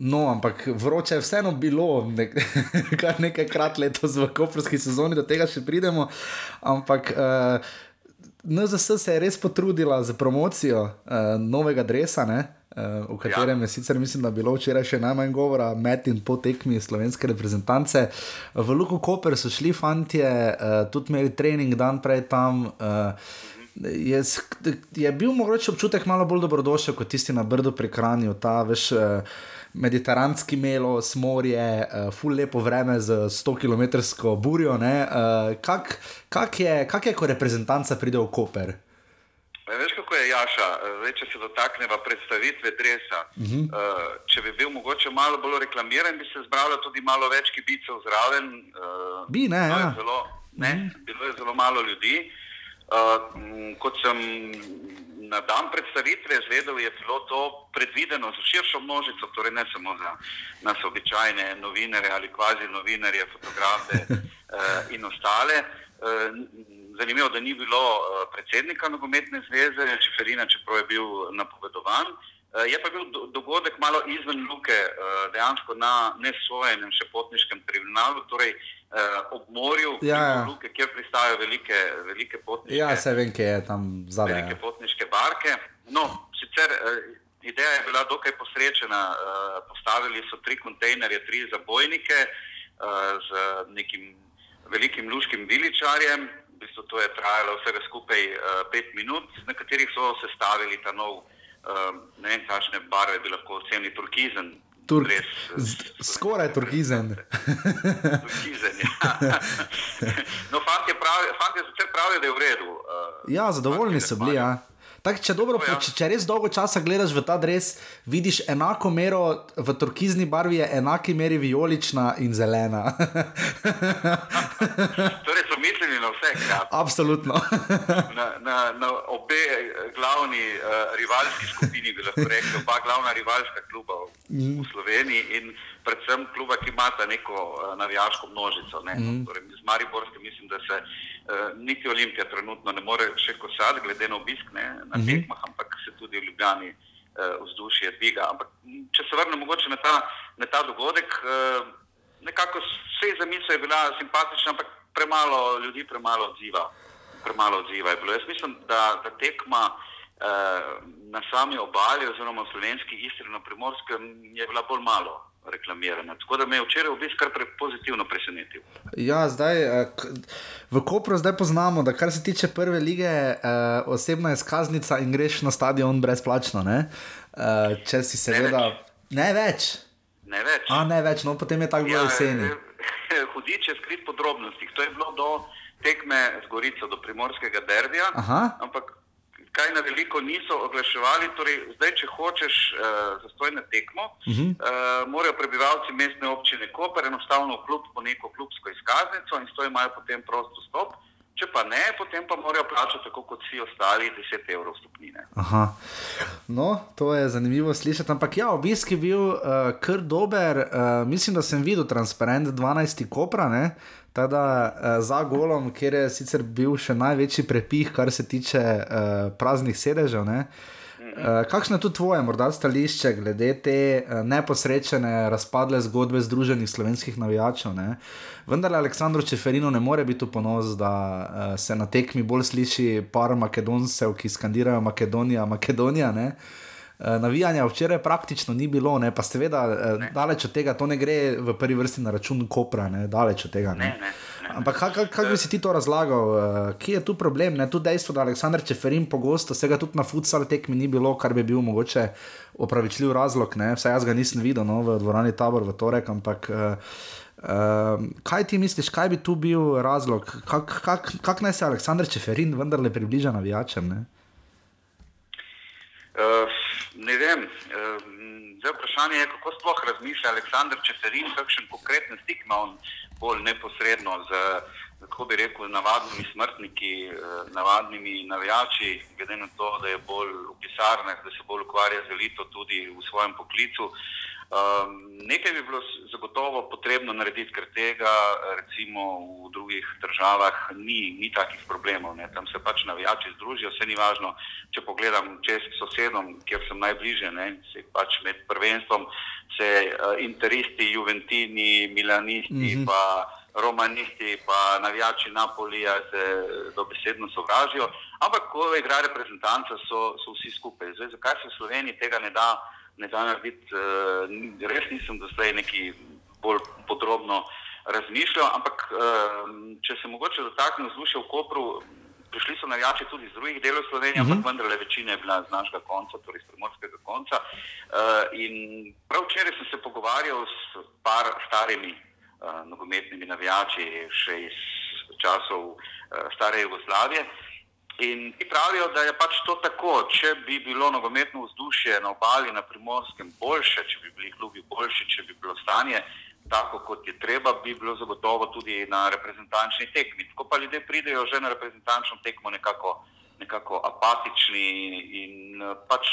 No, ampak vroče je vseeno bilo, nek, kar nekajkrat letos v koprski sezoni, do tega še pridemo. Ampak uh, NZS se je res potrudila za promocijo uh, novega dresa, ne? Uh, o katerem Ja. je sicer, mislim, da bilo včeraj še najmanj govora, med in po tekmi slovenske reprezentance. V Luku Koper so šli fanti, uh, tudi imeli trening dan prej tam. Uh, je, je bil mogoče občutek malo bolj dobrodošel kot tisti na Brdu pri Kranju, ta veš. Uh, Mediteranski melo, smorje, uh, ful lepo vreme z 100 km burjo. Uh, kak, kak, je, kak je, ko reprezentanca pride v Koper? E, Veš, kako je Jaša, Zdaj, če se dotakneva predstavitve dresa. Uh -huh. uh, če bi bil mogoče malo bolj reklamiran, bi se zbralo tudi malo več kibicev zraven. Bi, ne, bilo, ja. je zelo, ne uh -huh. bilo je zelo malo ljudi. Uh, kot sem na dan predstavitve izvedel, je bilo to predvideno za širšo množico, torej ne samo za nas običajne novinarje ali kvazi novinarje, fotografe uh, in ostale. Uh, Zanimivo, da ni bilo eh, predsednika nogometne zveze, Čeferina, čeprav je bil napovedovan. Eh, Je pa bil do- dogodek malo izven luke, eh, dejansko na nesvojenem še potniškem tribunalu, torej eh, ob morju, Ja, ja. luke, kjer pristajajo velike, velike potniške Ja, se vem, kje je tam zadaj. velike ja. potniške barke. No, sicer ideja je bila dokaj posrečena. Postavili so tri kontejnerje, tri zabojnike z nekim velikim luškim viličarjem. V bistvu to je trajalo vsega skupaj pet minut, na katerih so sestavili ta nov, eh, ne vem, kakšne barve bi lahko ocenili, turkizen. Tur dres, eh, skoraj turkizen. Turkizen, ja. No, fantje, pravi, fantje sicer pravijo, da je v redu. eh, Ja, zadovoljni so bili. Ja. Tak, če, dobro, ja. če, če res dolgo časa gledaš v ta dres, vidiš enako mero v turkizni barvi, je enaki meri vijolična in zelena. Torej so mislili na vse, krat. Absolutno. na, na, na obe eh, glavni uh, rivalski skupini, bi lahko rekli, oba glavna rivalska kluba v, v Sloveniji in predvsem kluba, ki imata neko uh, navijaško množico. Ne? Mm. Torej, z Mariborskim mislim, da se niti Olimpija trenutno ne more še kosati, glede na obisk ne, na mm -hmm. tekmah, ampak se tudi v Ljubljani uh, vzdušje dviga. Ampak če se vrnem mogoče na ta, na ta dogodek. Uh, nekako vse zamisel je bila simpatična, ampak premalo ljudi, premalo odziva. Premalo odziva je bilo. Jaz mislim, da, da tekma eh, na sami obali, oziroma v slovenski istri na primorskem, je bila bolj malo reklamirana. Tako da me je včeraj obisk kar pre, pozitivno presenetil. Ja, zdaj, eh, v Kopru zdaj poznamo, da kar se tiče prve lige, eh, osebna izkaznica in greš na stadion brezplačno. Ne? Eh, če si seveda. več. Ne več. Ne več. A ne več, no potem je tako bilo jeseni. eh, Hudič je skrit v podrobnostih. To je bilo do tekme z Gorico, do primorskega derbija. Aha. Ampak kaj na veliko niso oglaševali, torej zdaj, če hočeš uh, zastoj na tekmo, uh -huh. uh, morajo prebivalci mestne občine Koper enostavno v klub po neko klubsko izkaznico in s to imajo potem prost dostop. Če pa ne, potem pa morajo plačati, tako kot vsi ostali, 10 evrov stopnine. Aha. No, to je zanimivo slišati. Ampak ja, obisk je bil uh, kar dober. Uh, mislim, da sem videl transparent 12. kopra, ne? Tada, uh, za golom, kjer je sicer bil še največji prepih, kar se tiče uh, praznih sedežev. Ne? Uh, kakšno je tu tvoje, morda stališče glede te uh, neposrečene, razpadle zgodbe Združenih slovenskih navijačev? Ne? Vendar Aleksandru Čeferinu ne more biti ponos, da uh, se na tekmi bolj sliši par Makedoncev, ki skandirajo Makedonija, Makedonija. Ne? Uh, Navijanja včeraj praktično ni bilo, ne? pa seveda uh, daleč od tega, to ne gre v prvi vrsti na račun Kopra, ne? daleč od tega. Ne, ne, ne. Ampak kako kak, kak bi si ti to razlagal, uh, kje je tu problem? Ne? Tu dejstvo, da Aleksandr Čeferin pogosto, vsega tudi na futsal tekmi ni bilo, kar bi bil mogoče opravičljiv razlog, ne? vsaj jaz ga nisem videl no, v dvorani tabor v torek, ampak. Uh, Uh, kaj ti misliš, kaj bi tu bil razlog, kako kak, kak naj se Aleksandr Čeferin vendarle približa navijačem? Ne? Uh, ne vem. Zdaj vprašanje je, kako sploh razmišlja Aleksandr Čeferin, kakšen konkreten stik ima on bolj neposredno z, kako bi rekel, navadnimi smrtniki, navadnimi navijači, glede na to, da je bolj v pisarnah, da se bolj ukvarja z elito tudi v svojem poklicu. Um, nekaj bi bilo zagotovo potrebno narediti, ker tega recimo v drugih državah ni, ni takih problemov. Ne. Tam se pač navijači združijo, vse ni važno, če pogledam čez sosedom, kjer sem najbližje, ne, se pač med prvenstvom se uh, interisti, juventini, milanisti mm -hmm. pa romanisti, pa navijači Napolija se dobesedno sovražijo, ampak ko igra reprezentanca, so, so vsi skupaj. Zdaj, zakaj se v Sloveniji tega ne da? Ne da narediti, uh, res nisem doslej neki bolj podrobno razmišljal, ampak uh, če se mogoče dotaknem vzdušja v Kopru, prišli so navijači tudi iz drugih delov Slovenije, uh -huh. ampak vendarle večina je bila z našega konca, torej iz primorskega konca. Uh, in prav včeraj sem se pogovarjal s par starimi uh, nogometnimi navijači še iz časov uh, stare Jugoslavije. In ti pravijo, da je pač to tako. Če bi bilo nogometno vzdušje na obali, na primorskem, boljše, če bi bili klubi boljši, če bi bilo stanje tako, kot je treba, bi bilo zagotovo tudi na reprezentančni tekmi. Tako pa ljudje pridejo že na reprezentančno tekmo nekako, nekako apatični in eh, pač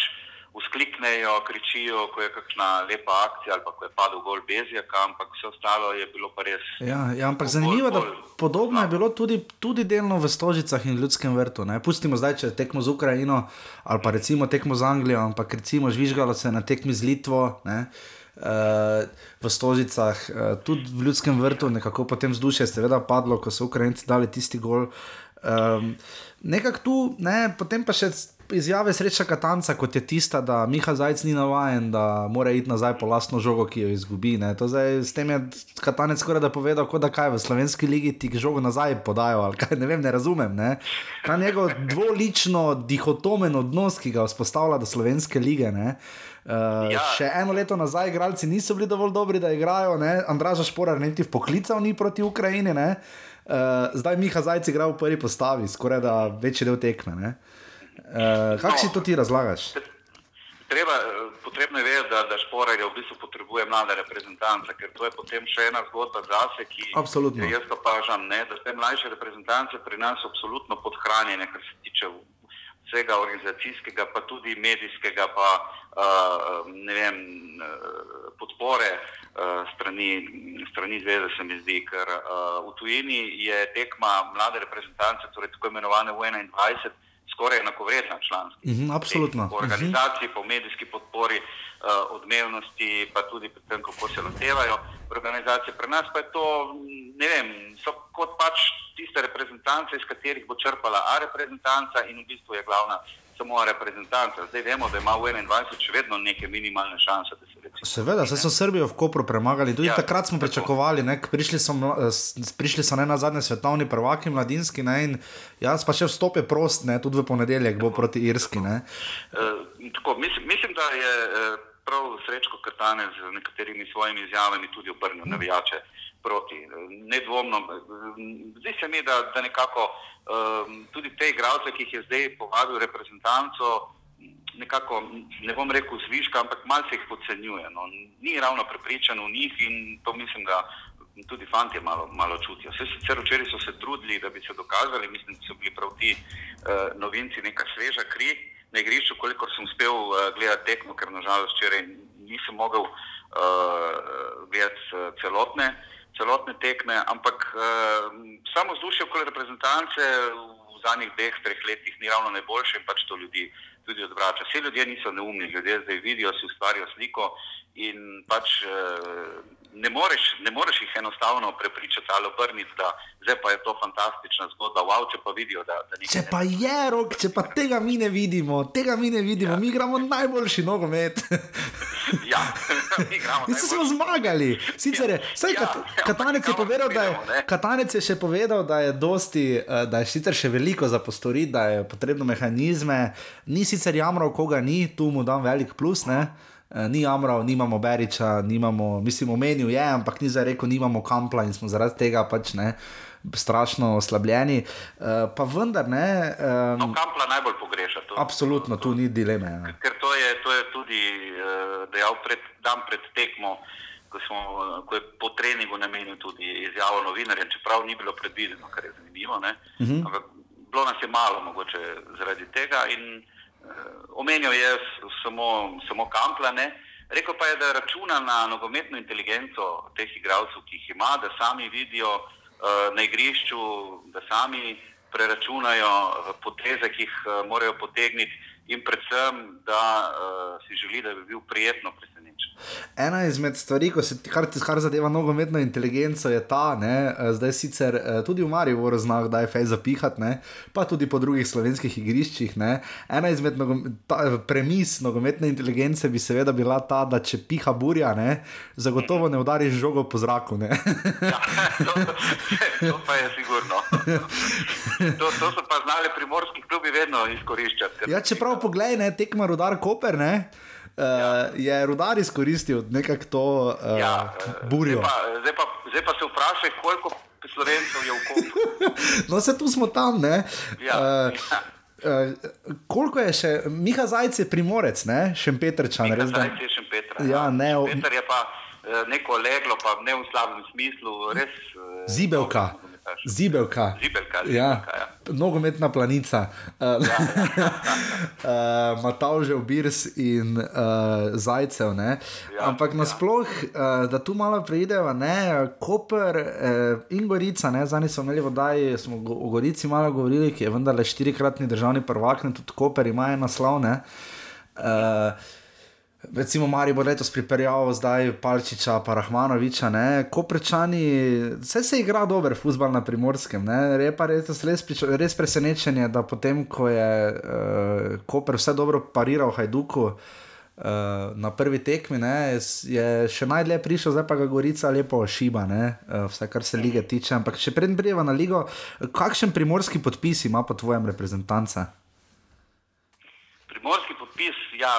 uskliknejo, kričijo, ko je kakšna lepa akcija ali pa ko je padel gol Bezjaka, ampak vse ostalo je bilo pa res. Ja, ja, ampak zanimivo je, da podobno je bilo tudi, tudi delno v Stožicah in Ljudskem vrtu. Ne? Pustimo zdaj, če tekmo z Ukrajino ali pa recimo tekmo z Anglijo, ampak recimo žvižgalo se na tekmi z Litvo. Ne? Uh, v Stožicah, uh, tudi v Ljudskem vrtu, nekako potem vzdušje je seveda padlo, ko so Ukrajinci dali tisti gol. Um, Nekako tu, ne, potem pa še izjave sreča Katanca, kot je tista, da Miha Zajc ni navaden, da mora iti nazaj po lastno žogo, ki jo izgubi. Zdaj, s tem je Katanec skoraj da povedal, kot da kaj v slovenski ligi ti žogo nazaj podajo. ali Kaj, ne vem, ne razumem. Ne. Ta njegov dvolično, dihotomen odnos, ki ga vzpostavlja do slovenske lige. Ne. Uh, ja. Še eno leto nazaj, igralci niso bili dovolj dobri, da igrajo. Ne. Andraža Šporar niti poklical ni proti Ukrajini. Ne. Uh, zdaj Miha Zajec igra v prvi postavi, skoraj da večji del tekme. Ne. Uh, Kako si to ti razlagaš? Treba, eh, potrebno je vedeti, da, da šporarje v bistvu potrebuje mlada reprezentanca, ker to je potem še ena zgodba zase, ki Absolutno. jaz pa pažam, ne, da te mlajše reprezentance pri nas so absolutno podhranjene, kar se tiče vsega organizacijskega, pa tudi medijskega, pa uh, ne vem, podpore uh, strani, strani zveze, se mi zdi, ker uh, v tujini je tekma mlade reprezentance, torej tako imenovane V21, skoraj enakovredna članski. Mhm, absolutno. Po organizaciji, po medijski podpori, uh, odmevnosti, pa tudi pri tem, kako se lotevajo organizacije. Pri nas pa je to, mm, ne vem, so kot pač tiste reprezentance, iz katerih bo črpala A reprezentanca in v bistvu je glavna samo reprezentanca. Zdaj vemo, da ima v 21 še vedno neke minimalne šanse, da se recimo. Seveda, zdaj so Srbijo v Kopru premagali. Tudi ja, takrat smo tako. pričakovali, ne, prišli so, prišli so ne na zadnje svetovni prvaki mladinski. Ne, in jaz pa še vstop je prost, ne, tudi v ponedeljek bo proti Irski. Ne. Uh, tako, mislim, mislim, da je uh, prav Srečko Krtane z nekaterimi svojimi izjavami tudi obrnil navijače proti. Nedvomno, zdi se mi, da, da nekako um, tudi te igralce, ki jih je zdaj povabil reprezentanco, nekako, ne bom rekel zviška, ampak malce jih podcenjuje. No. Ni ravno prepričan v njih in to mislim, da tudi fanti malo, malo čutijo. Vse sicer včeraj so se trudili, da bi se dokazali, mislim, da so bili prav ti uh, novinci neka sveža kri na igrišču, kolikor sem uspel uh, gledati tekmo, ker nažalost včeraj nisem mogel uh, gledati uh, celotne, tekme, ampak uh, samo vzdušje okoli reprezentance v zadnjih dveh, treh letih ni ravno najboljše in pač to ljudi tudi odvrača. Vsi ljudje niso neumni, ljudje zdaj vidijo, si ustvarijo sliko in pač uh, ne, moreš, ne moreš jih enostavno prepričati ali obrniti, da zdaj pa je to fantastična zgodba, wow, če pa vidijo, da, da nekaj Če pa je rok, če pa tega mi ne vidimo, tega mi ne vidimo, ja. mi igramo najboljši nogomet. Ja, mi igramo. Mi smo zmagali. Sicer je, saj, Ja, kat, ja, Katanec, je ampak povedal, da je, vidimo, ne. Katanec je še povedal, da je, dosti, eh, da je sicer še veliko za postoriti, da je potrebno mehanizme. Ni sicer jamral, koga ni, tu mu dam velik plus. Ne? Eh, Ni jamral, nimamo Beriča, nimamo, mislim, omenil je, ampak ni zdaj rekel, nimamo kampla in smo zaradi tega pač ne. Strašno oslabljeni, uh, pa vendar ne. No, Um, Kampla najbolj pogreša to. absolutno, tu ni dileme. Ja. Ker to je, to je tudi uh, dejal pred, dan pred tekmo, ko, smo, ko je po treningu namenil tudi izjavo novinarjem, čeprav ni bilo predvideno, kar je zanimivo. Uh -huh. Ampak bilo nas je malo, mogoče zaradi tega. In omenil je samo, samo kampla. Ne? Rekel pa je, da računa na nogometno inteligenco teh igralcev, ki jih ima, da sami vidijo uh, na igrišču, da sami preračunajo eh, poteze, ki jih uh, morajo potegniti, in predvsem, da uh, si želi, da bi bil prijetno presenečen. Ena izmed stvari, se, kar, kar zadeva nogometno inteligenco, je ta, ne, eh, zdaj sicer eh, tudi v Mariboru znajo, da je fej zapihati, ne, pa tudi po drugih slovenskih igriščih. Ne. Ena izmed nogom, ta, premis nogometne inteligence bi seveda bila ta, da če piha burja, ne, zagotovo ne udariš žogo po zraku. Ja, to, to pa je sigurno. To, to so pa znali primorski klubi vedno izkoriščati. Ja, čeprav poglej, ne, tekma rudar Koper, ne, ja. je rudar izkoristil nekako to uh, Ja, eh, burjo. Zdaj pa, zdaj, pa, zdaj pa se vprašaj, koliko slovencev je v kopu. No, se tu smo tam, ne. Ja, Eh, ja. eh, koliko je še, Miha Zajec je primorec, ne, Šempetrčan, res da. Zdaj je še Petra. Ja, ne, o- Peter je pa eh, neko leglo, pa ne v slabem smislu, res. eh, Zibelka. Nogometaš. Zibelka. Zibelka, ja. zibelka, ja. Nogometna planica. Uh, uh, Matavžev, Birs in uh, Zajcev. Ne? Ja, Ampak ja. nasploh, uh, da tu malo preideva, ne, Koper uh, in Gorica, ne, zdaj smo imeli vodaj, smo go- o Gorici malo govorili, ki je vendarle štirikratni državni prvak, ne, tudi Koper ima en naslov. Ne. Uh, Recimo, Mari bo letos pripeljal zdaj Palčiča, pa Rahmanoviča, ne, Koprečani, vse se igra dober futbal na primorskem, ne, je pa res, res, res presenečenje, da potem, ko je uh, Koper vse dobro pariral Hajduku uh, na prvi tekmi, ne, je še najdlje prišel, zdaj pa ga Gorica lepo šiba, ne, uh, vse kar se lige tiče, ampak še preden prijeva na ligo, kakšen primorski podpis ima po tvojem reprezentanca? Primorski podpis, ja,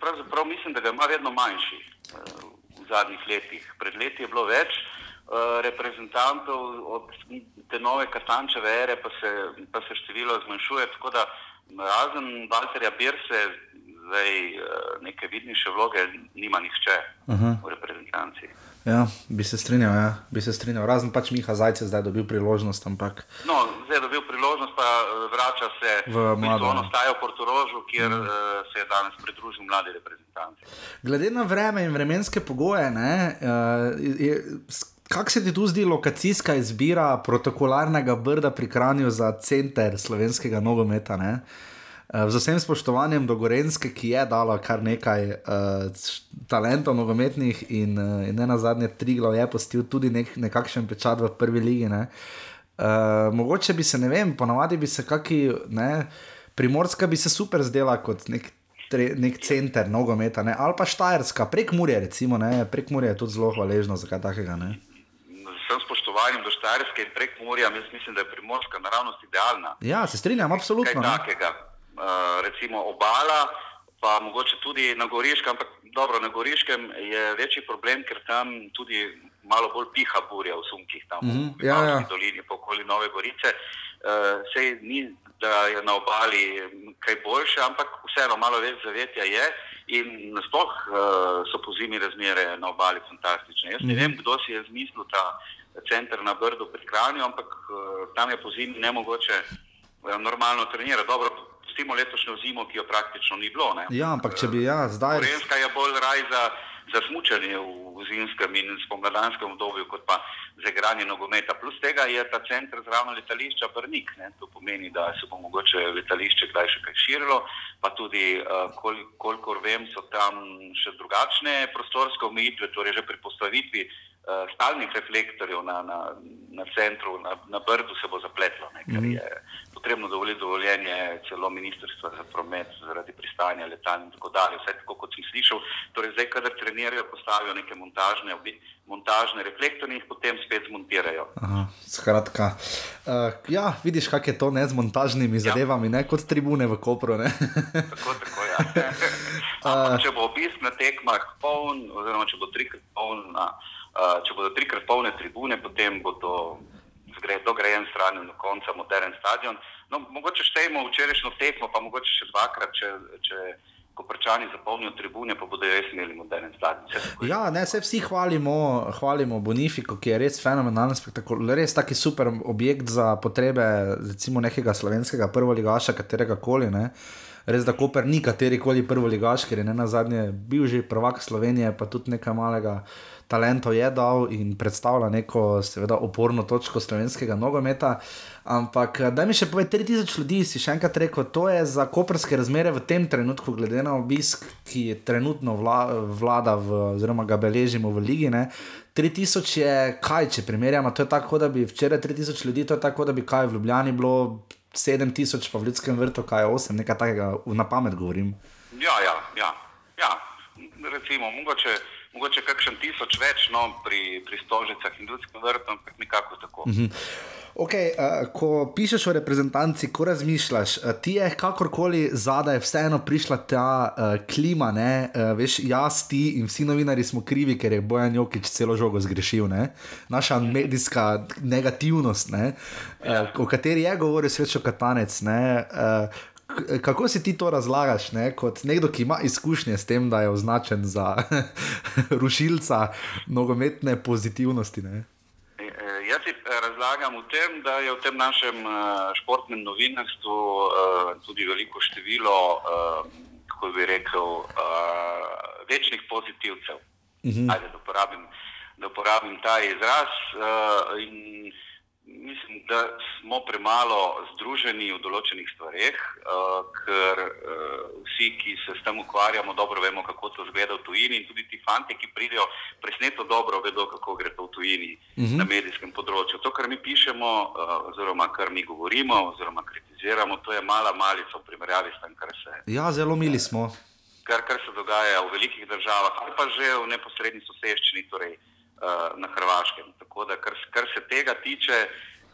pravzaprav mislim, da ga ima vedno manjši eh, v zadnjih letih. Pred leti je bilo več eh, reprezentantov, od te nove Katančeve ere pa se, pa se število zmanjšuje, tako da razen Walterja Birse, zdaj eh, neke vidnejše vloge nima nihče Aha. v reprezentanci. Ja, bi se strinjal, ja, bi se strinjal. Razen pač Miha Zajce zdaj dobil priložnost, ampak No, zdaj je dobil priložnost, pa eh, vrača se V mlado, On ja. ostaja v Portorožu, kjer mm. se je danes pridružil mladi reprezentanci. glede na vreme in vremenske pogoje, ne, uh, je, kako se ti tu zdi lokacijska izbira protokolarnega brda pri Kranju za center slovenskega nogometa? Ne? Uh, z vsem spoštovanjem do Gorenske, ki je dala kar nekaj uh, talentov nogometnih in, uh, in ne na zadnje tri glav je postil tudi nek, nekakšen pečat v prvi ligi. Ne. Uh, mogoče bi se, ne vem, ponavadi bi se kaki, ne, primorska bi se super zdela kot nek, tre, nek center nogometa, ne, ali pa Štajerska, prek Murje, recimo, ne, prek Murje je tudi zelo hvaležno za kaj takega. Ne. Vsem spoštovanjem do Štajerske in prek Murja, mislim, da je primorska naravnost idealna. Ja, se strinjam, absolutno. Kaj ne. takega. Uh, recimo obala, pa mogoče tudi na Goriškem, ampak dobro, na Goriškem je večji problem, ker tam tudi malo bolj piha burja v sunkih, tam Mhm, v ja, ja. Dolini, pa okoli Nove Gorice. Uh, sej ni, da je na obali kaj boljše, ampak vseeno malo več zavetja je. In nasploh uh, so po zimi razmere na obali fantastične. Jaz ne vem, kdo si je zmislil ta center na Brdu pri Kranju, ampak uh, tam je po zimi ne mogoče uh, normalno trenirati. Dobro, pustimo letošnjo zimo, ki jo praktično ni bilo. Ne. Ja, ampak če bi ja, zdaj. Gorenska je bolj raj za, za smučanje v, zimskem in spomladanskem obdobju, kot pa za igranje nogometa. Plus tega je ta center zraven letališča Brnik. Ne. To pomeni, da se bo mogoče letališče kdaj še kaj širilo, pa tudi, uh, kol, kolikor vem, so tam še drugačne prostorske omejitve, torej že pri postavitvi stalnih reflektorjev na, na, na centru, na, na Brdu se bo zapletlo, ne, ker je potrebno dovoliti dovoljenje celo ministrstva za promet zaradi pristanja letal in tako dalje. Vse tako, kot sem slišal. Torej, zdaj, kadar trenirajo, postavijo neke montažne, montažne reflektorje in jih potem spet zmontirajo. Aha, skratka, uh, ja, vidiš, kako je to ne z montažnimi zadevami, ne kot tribune v Kopru. Tako, tako, ja. Ampak, če bo obisk na tekmah poln, oziroma če, bo trikrat poln, na, uh, če bodo trikrat polne tribune, potem bo to dograjen stran do konca modern stadion. No, mogoče štejemo včerajšnjo tekmo, pa mogoče še dvakrat, če, če koprčani zapolnijo tribune, pa bodo res imeli modern stadion. Ja, ne, se vsi hvalimo, hvalimo Bonifiko, ki je res fenomenalen spektakular, res taki super objekt za potrebe recimo nekega slovenskega prvoligaša, katerega koli. Ne. Res da Koper ni kateri koli prvoligaš, ker je ne na zadnje bil že prvak Slovenije, pa tudi nekaj malega talentov je dal in predstavlja neko, seveda, oporno točko slovenskega nogometa. Ampak, eh, daj mi še povej, 3000 ljudi si še enkrat rekel, to je za koperske razmere v tem trenutku, glede na obisk, ki je trenutno vla, vlada, v, oziroma ga beležimo v Ligi. Ne? 3000 je kaj, če primerjamo, to je tako, da bi včeraj 3000 ljudi, to je tako, da bi kaj v Ljubljani bilo 7000, pa v Ljudskem vrtu kaj 8, nekaj takega, na pamet govorim. Ja, ja, ja, ja. Recimo, mogoče, mogoče kakšen tisoč več no, pri, pri stožicah in ljudskem vrtu, ampak nekako tako. Mm -hmm. Okay, uh, ko pišeš o reprezentanci, ko razmišljaš, uh, ti je kakorkoli zadaj vseeno prišla ta uh, klima, uh, veš, jaz, ti in vsi novinari smo krivi, ker je Bojan Jokič celo žogo zgrešil, ne? naša medijska negativnost, ne? uh, o kateri je govoril Srečo Katanec. Ne? Uh, Kako si ti to razlagaš, ne? kot nekdo, ki ima izkušnje s tem, da je označen za rušilca nogometne pozitivnosti? Ne? E, e, Jaz si eh, razlagam v tem, da je v tem našem športnem novinarstvu tudi veliko število, kako bi rekel, večnih pozitivcev. Ajde, da, uporabim, da uporabim ta izraz. in Mislim, da smo premalo združeni v določenih stvareh, uh, ker uh, vsi, ki se s tem ukvarjamo, dobro vemo, kako to zgleda v tujini, in tudi ti fanti, ki pridejo, presneto dobro vedo, kako gre to v tujini uh -huh. na medijskem področju. To, kar mi pišemo, uh, oziroma kar mi govorimo, oziroma kritiziramo, to je mala malica v primerjavi s tem, kar se Ja, zelo mili smo. kar, kar se dogaja v velikih državah ali pa že v neposrednji soseščini, torej uh, na Hrvaškem. Tako da, kar, kar se tega tiče,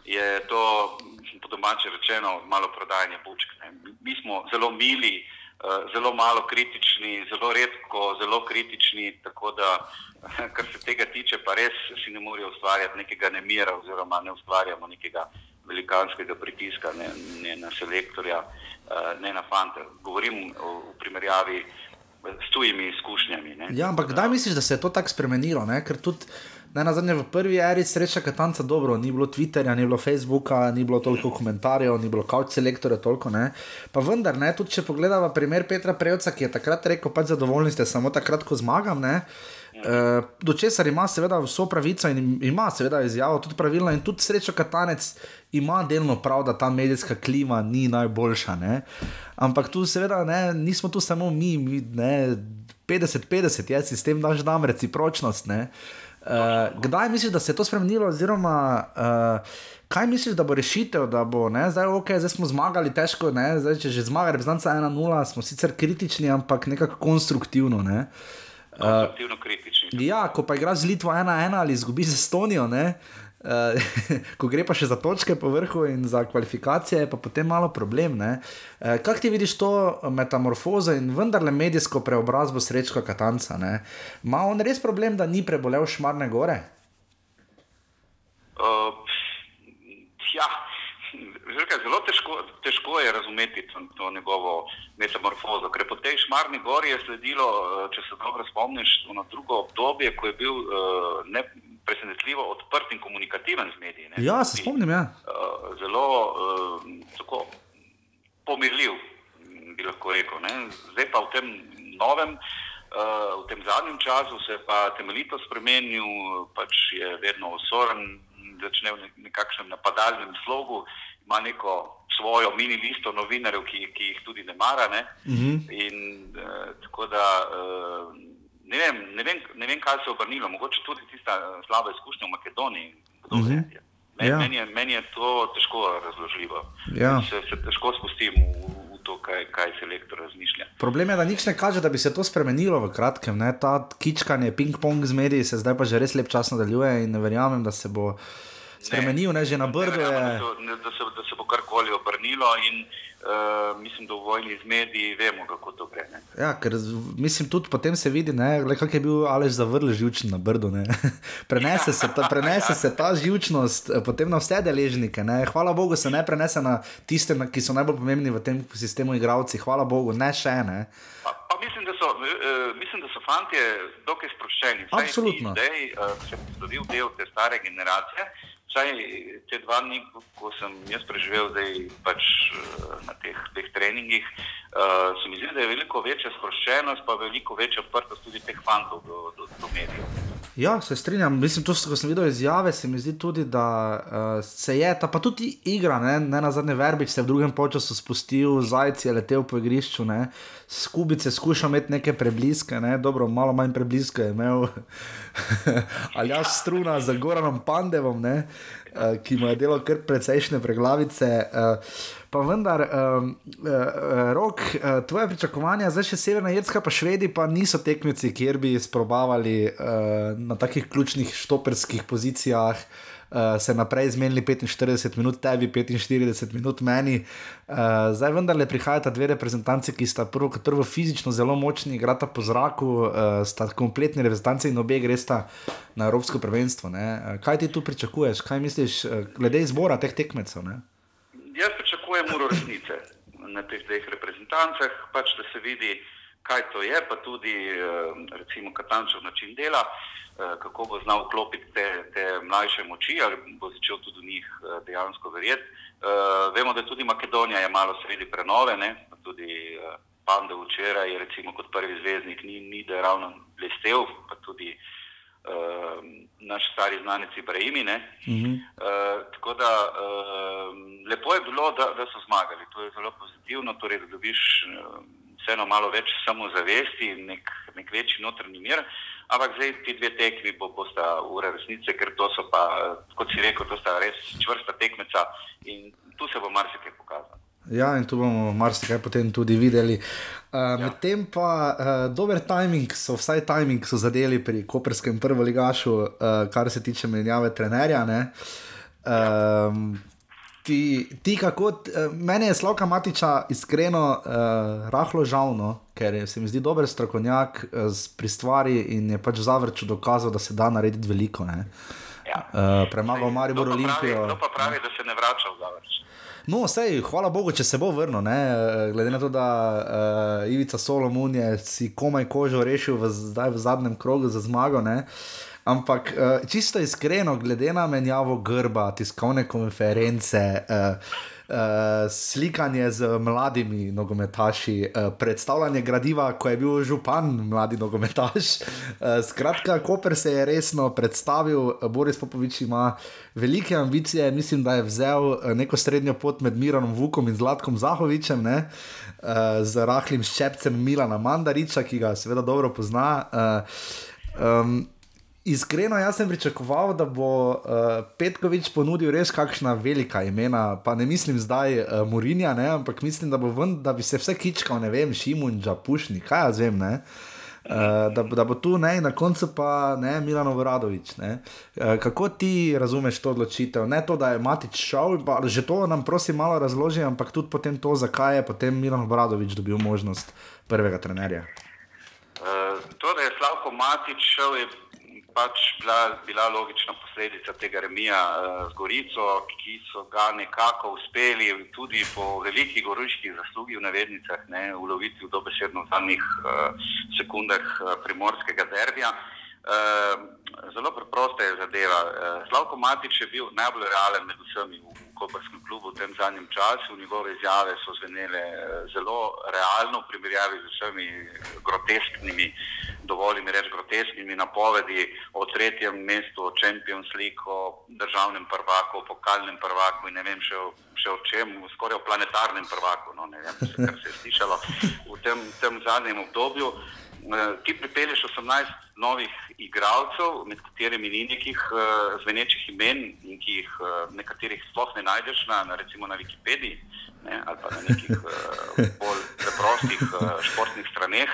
je to, po domače rečeno, malo prodajanje bučk. Ne. Mi, smo zelo mili, uh, zelo malo kritični, zelo redko, zelo kritični. Tako da, kar se tega tiče, pa res si ne morejo ustvarjati nekega nemira, oziroma ne ustvarjamo nekega velikanskega pritiska ne, ne na selektorja, uh, ne na fante. Govorim o, v primerjavi s tujimi izkušnjami. Ja, ampak kdaj misliš, da se je to tako spremenilo? Ne? Ker tudi ne, na zadnje v prvi eri sreča Katanca dobro, ni bilo Twitterja, ni bilo Facebooka, ni bilo toliko komentarjev, ni bilo kauč selektorja toliko. Ne? Pa vendar, ne, tudi če pogledamo primer Petra Prejca, ki je takrat rekel, pač zadovoljni ste samo takrat, ko zmagam. Ne? Uh, do česar ima seveda vso pravico in ima seveda izjavo tudi pravilno in tudi srečo Katanec ima delno prav, da ta medijska klima ni najboljša. Ne? Ampak tu seveda ne, nismo tu samo mi, mi ne, 50-50 je sistem, daš nam recipročnost. Ne? Uh, kdaj misliš, da se je to spremenilo, oziroma uh, kaj misliš, da bo rešitev, da bo ne, zdaj, okay, zdaj smo zmagali, težko je, zdaj če že zmaga, reprezentanca 1-0, smo sicer kritični, ampak nekako konstruktivno. Ne? Konstruktivno kritični. Ja, ko pa igraš z Litvo 1-1 ali izgubiš z Estonijo, ne? Uh, ko gre pa še za točke po vrhu in za kvalifikacije, je pa potem malo problem. Uh, Kako ti vidiš to metamorfozo in vendarle medijsko preobrazbo srečka Katanca? Ma on res problem, da ni prebolel šmarne gore? Uh, ja, Želka, zelo težko, težko je razumeti to, to njegovo metamorfozo, ker po tej šmarni gori je sledilo, če se dobro spomniš, na drugo obdobje, ko je bil uh, ne, presenetljivo odprt in komunikativen z mediji. Ne? Ja, se spomnim. Ja. Uh, zelo tako, pomirljiv, bi lahko rekel. Ne? Zdaj pa v tem novem, uh, v tem zadnjem času se je pa temeljito spremenil, pač je vedno osoren, začne v nekakšnem napadalnem slogu, ima neko svojo mini listo novinarjev, ki, ki jih tudi ne mara. Ne? Uh Mhm. -huh. In uh, tako da. Uh, ne vem, ne, vem, ne vem, kaj se je obrnilo, mogoče tudi tista slaba izkušnja v Makedoniji. Uh -huh. Men, Ja. meni, je, meni je to težko razložljivo. Ja. Se, se težko spustim v, v to, kaj, kaj se lektor razmišlja. Problem je, da nič ne kaže, da bi se to spremenilo v kratkem. Ne? Ta kičkanje, ping-pong z mediji se zdaj pa že res lep čas nadaljuje in verjamem, da se bo spremenil, ne, že na brdo Ne verjamem, Da, se- da, se, da se bo karkoli obrnilo in uh, mislim, da v vojni z mediji vemo, kako to gre. Ne? Ja, ker mislim, tudi potem se vidi, kako je bil Alež zavrl živčen na brdo. ne. prenese, se ta, prenese se ta živčnost eh, potem na vse deležnike. Ne. Hvala Bogu, se ne prenese na tiste, na- ki so najbolj pomembni v tem sistemu, igravci. Hvala Bogu, ne še ne. Pa, pa mislim, da so, uh, mislim, da so fantje dokaj sproščeni. Absolutno. Zdaj uh, sem poslovil del te stare generacije. Vsaj te dva dni, ko- sem jaz preživel zdaj pač uh, na teh dveh treningih, uh, se mi zdi, da je veliko večja sproščenost, pa veliko večja odprtost tudi teh fantov do, do, do medijev. Ja, se strinjam. Mislim, to, ko sem videl izjave, se mi zdi tudi, da uh, se je ta, pa tudi igra, ne, ne na zadnje verbič se je v drugem času spustil, zajec je letel po igrišču, ne, skubice skušal imeti neke prebliske, ne, dobro, malo manj prebliske je imel. Ali jaš struna za Goranom Pandevom, ne, uh, ki mu je delo kar precejšnje preglavice. Uh, Pa vendar, um, uh, rok, uh, tvoje pričakovanja, zdaj še Severna Irska, pa Švedi, pa niso tekmeci, kjer bi sprobavali uh, na takih ključnih štoperskih pozicijah. Uh, se naprej zmenili 45 minut, tebi 45 minut, meni. Uh, zdaj vendarle prihajata dve reprezentanci, ki sta prvo kot prvo fizično zelo močni, igrata po zraku, uh, sta kompletni reprezentanci in obe gresta na Evropsko prvenstvo. ne. Kaj ti tu pričakuješ, kaj misliš, glede izbora teh tekmecev? Ne? Jaz pričakujem uro resnice na teh dveh reprezentancah, pač da se vidi, kaj to je, pa tudi eh, recimo Katančev način dela, eh, kako bo znal vklopiti te, te mlajše moči ali bo začel tudi v njih eh, dejansko verjeti. Vemo, da tudi Makedonija je malo sredi prenove, ne? tudi Pande včeraj je recimo kot prvi zvezdnik ni, ni da je ravno blestev, pa tudi uh, naš stari znanec Ibrahimi. Uh -huh. uh, tako da uh, lepo je bilo, da, da so zmagali. To je zelo pozitivno, torej, da dobiš uh, vseeno malo več samozavesti, nek, nek večji notranji mir. Ampak zdaj ti dve tekmi bo, bosta ura resnice, ker to so pa, kot si rekel, to sta res čvrsta tekmeca in tu se bo marsikaj pokazalo. Ja, in tu bomo marsikaj potem tudi videli. Uh, ja. Medtem pa uh, dober timing, so vsaj timing so zadeli pri Koperskem prvoligašu, uh, kar se tiče menjave trenerja. ne. Um, Ti, ti kako, t- eh, meni je Slavka Matiča iskreno uh, rahlo žalno, ker je, se mi zdi dober strokovnjak uh, pri stvari in je pač zavrču dokazal, da se da narediti veliko. ne. Ja. Uh, premagal Maribor Olimpijo. Kdo pa pravi, da se ne vrača v zavrč? No, sej, hvala Bogu, če se bo vrnil. Ne? eh, Glede na to, da uh, Ivica Solomon je si komaj kožo rešil v, zdaj v zadnjem krogu za zmago. Ne? Ampak uh, čisto iskreno, glede na menjavo grba, tiskovne konference, uh, uh, slikanje z mladimi nogometaši, uh, predstavljanje gradiva, ko je bil župan mladi nogometaš. Uh, skratka, Koper se je resno predstavil, Boris Popovič ima velike ambicije, mislim, da je vzel neko srednjo pot med Mirom Vukom in Zlatkom Zahovičem. Ne? Uh, z rahlim ščepcem Milana Mandariča, ki ga seveda dobro pozna. Uh, um, Iskreno, jaz sem pričakoval, da bo uh, Petkovič ponudil res kakšna velika imena, pa ne mislim zdaj uh, Murinja, ne, ampak mislim, da, ven, da bi se vse kičkal, ne vem, Šimunča, Pušni, kaj jaz vem. Ne. Uh, da, da bo tu ne, na koncu pa ne, Milano Vradovič. Ne. Uh, kako ti razumeš to odločitev? Ne to, da je Matič šel, pa že to nam prosim malo razloži, ampak tudi potem to, zakaj je potem Milano Vradovič dobil možnost prvega trenerja. Uh, to, da je Slavko Matič šel, je pač bila, bila logična posledica tega remija uh, z Gorico, ki so ga nekako uspeli tudi po veliki goriški zaslugi v navednicah ne, uloviti v dobesedno zadnjih uh, sekundah uh, primorskega derbija. Uh, zelo preprosta je zadeva. Uh, Slavko Matič je bil najbolj realen med vsemi v, Koperskem klubu v tem zadnjem času. Njegove izjave so zvenele uh, zelo realno v primerjavi z vsemi grotesknimi dovolj mi reči, grotesknimi napovedi o tretjem mestu, o Champions League, o državnem prvaku, o pokalnem prvaku in ne vem še o, še o čem, skoraj o planetarnem prvaku, no, ne vem, kar se je slišalo v tem, tem zadnjem obdobju. Ti pripelješ 18 novih igralcev, med katerimi ni nekih uh, zvenečih imen in ki jih uh, nekaterih sploh ne najdeš na, na recimo na Wikipediji ne, ali pa na nekih uh, bolj preprostih uh, športnih straneh.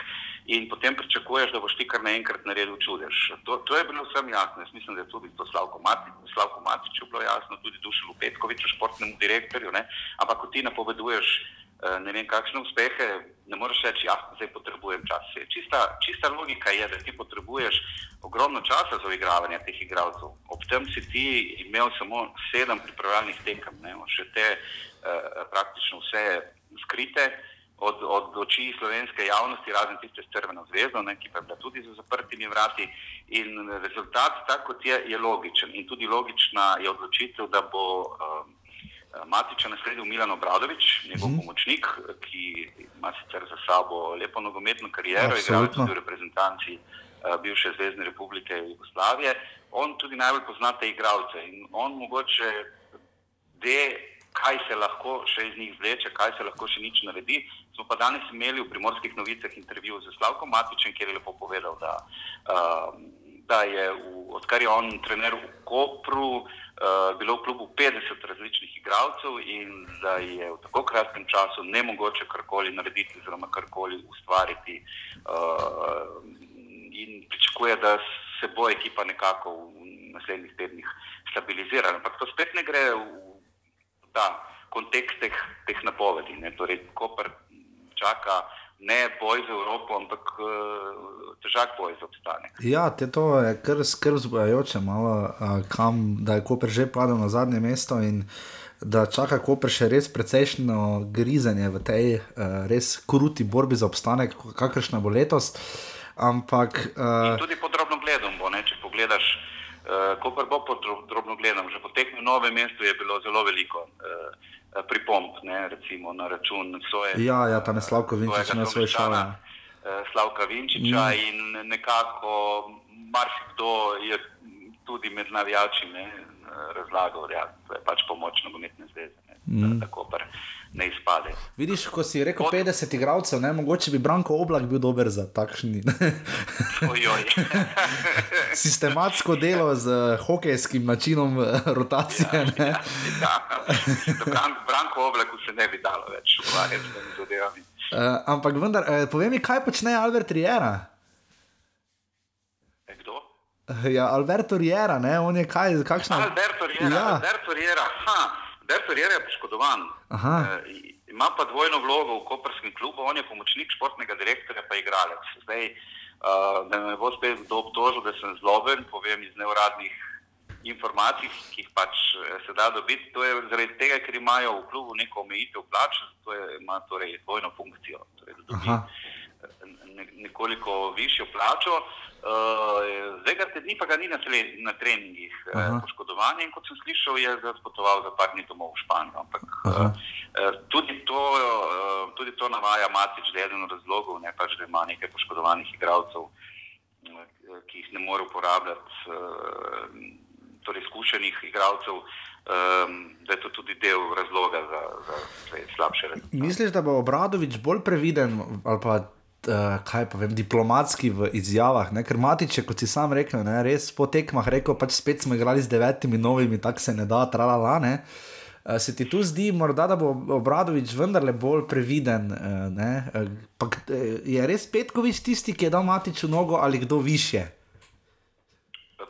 In potem pričakuješ, da boš ti kar naenkrat naredil čudež. To, to je bilo vsem jasno. Jaz mislim, da je tudi to Slavko, Mati, Slavko Matiču bilo jasno, tudi Dušelu Petkoviču, športnemu direktorju. Ne? Ampak ko ti napoveduješ eh, ne vem kakšne uspehe, ne moreš reči, ja, zdaj potrebujem čas. Čista, čista logika je, da ti potrebuješ ogromno časa za igravanje teh igralcev. Ob tem si ti imel samo sedem pripravljalnih tekem, ne? še te eh, praktično vse skrite od, od oči slovenske javnosti, razen tiste s Crveno zvezdo, ne, ki pa je bila tudi za zaprtimi vrati. In rezultat, tako kot je, je logičen. In tudi logična je odločitev, da bo uh, Matiča nasledil Milan Obradovič, njegov mm. pomočnik, ki ima sicer za sabo lepo nogometno kariero, igral tudi v reprezentanci uh, bivše Zvezdne republike Jugoslavije. On tudi najbolj pozna te igralce in on mogoče ve, kaj se lahko še iz njih zleče, kaj se lahko še nič naredi. Smo pa danes imeli v primorskih novicah intervju z Slavkom Matičem, kjer je lepo povedal, da, uh, da je, v, odkar je on trener v Kopru, uh, bilo v klubu 50 različnih igralcev in da je v tako kratkem času ne mogoče karkoli narediti, oziroma karkoli ustvariti. Uh, in pričakuje, da se bo ekipa nekako v naslednjih tednih stabilizirala. Ampak to spet ne gre v ta kontekst teh, teh napovedi. Torej, Koper čaka ne boj za Evropo, ampak uh, težak boj za obstanek. Ja, te to je kar skrb zbujajoče, malo, uh, kam, da je Koper že padel na zadnje mesto in da čaka Koper še res precejšno grizenje v tej uh, res kruti borbi za obstanek, kakršna bo letos. Ampak, uh, tudi podrobno gledam, bo, ne, če pogledaš. Uh, ko pa bo podrobno gledam, že po tekmi v novem mestu je bilo zelo veliko. Uh, Pripomp, ne, recimo na račun svoje. Ja, ja ta Slavko Vinčič na svoj šal. Ja. Eh, Slavka Vinčiča mm. in nekako marsikdo je tudi med navijači razlagal, da ja, je pač pomoč nogometne zveze. Ne, mm. Tako pa ne izpade. Vidiš, ko si rekel Od... 50 igralcev, ne, mogoče bi Branko Oblak bil dober za takšni. Sistematsko delo z hokejskim načinom eh, rotacije. Ja, ja, ja. Branko Oblak se ne bi dalo več ukvarjati s temi zadevami. Uh, ampak vendar, uh, povej mi, kaj počne Albert Riera? Ja, Alberto Riera, ne, on je kaj, kakšna. Alberto Riera, ja. Alberto Riera, ha. Riera je poškodovan. E, ima pa dvojno vlogo v Koperskem klubu, on je pomočnik športnega direktorja, pa igralec. Zdaj, uh, da me bo spet kdo obtožil, da sem zloben, povem iz neuradnih informacij, ki jih pač eh, se da dobiti. To je zaradi tega, ker imajo v klubu neko omejitev plač, zato je, ima torej dvojno funkcijo. Torej, ne, nekoliko višjo plačo. Uh, zdaj, kar te dni, pa ga ni na, na treningih, uh, poškodovan in kot sem slišal, je zdaj potoval za par dni domov v Španijo. Ampak uh, uh, tudi, to, uh, tudi to navaja Matič, da je eden od razlogov, ne pač, da ima nekaj poškodovanih igralcev, uh, ki jih ne more uporabljati, uh, torej izkušenih igralcev, um, da je to tudi del razloga za, za, za slabše rezultate. Misliš, da bo Obradovič bolj previden ali pa. Uh, kaj pa vem, diplomatski v izjavah, ne? ker Matič, kot si sam rekel, ne? res po tekmah rekel, pač spet smo igrali z devetimi novimi, tako se ne da, tralala. Ne? Uh, se ti tu zdi, morda, da bo Obradovič vendarle bolj previden? Uh, ne? uh, pa, je res Petkovič tisti, ki je dal Matiču nogo ali kdo više?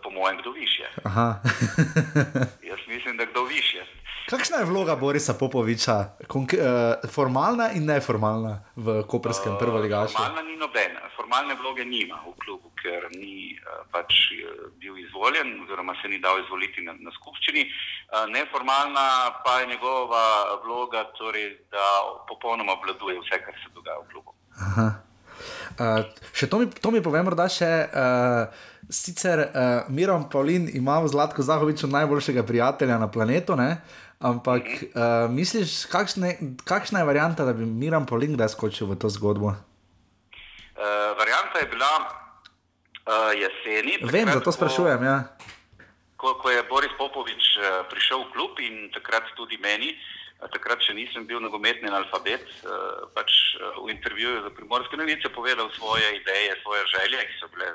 Po mojem, kdo više. Jaz mislim, da kdo više. Kakšna je vloga Borisa Popoviča, Konk uh, formalna in neformalna v Koperskem prvoligašu? Formalna ni nobena, formalne vloge nima v klubu, ker ni uh, pač uh, bil izvoljen, oziroma se ni dal izvoliti na, na skupščini. Uh, neformalna pa je njegova vloga, torej, da popolnoma obvladuje vse, kar se dogaja v klubu. Aha. Uh, še to mi, to mi povem, da še uh, sicer uh, Mirom Pavlin ima v Zlatku Zahoviču najboljšega prijatelja na planetu, ne? ampak uh, misliš, kakšne, kakšna je varianta, da bi Mirom Pavlin kdaj skočil v to zgodbo? Uh, varianta je bila uh, jeseni. Vem, zato ko- sprašujem. Ja. ko, ko je Boris Popovič eh, prišel v klub in takrat tudi meni, eh, takrat še nisem bil nogometni analfabet, eh, pač eh, v intervjuju za primorske novice povedal svoje ideje, svoje želje, ki so bile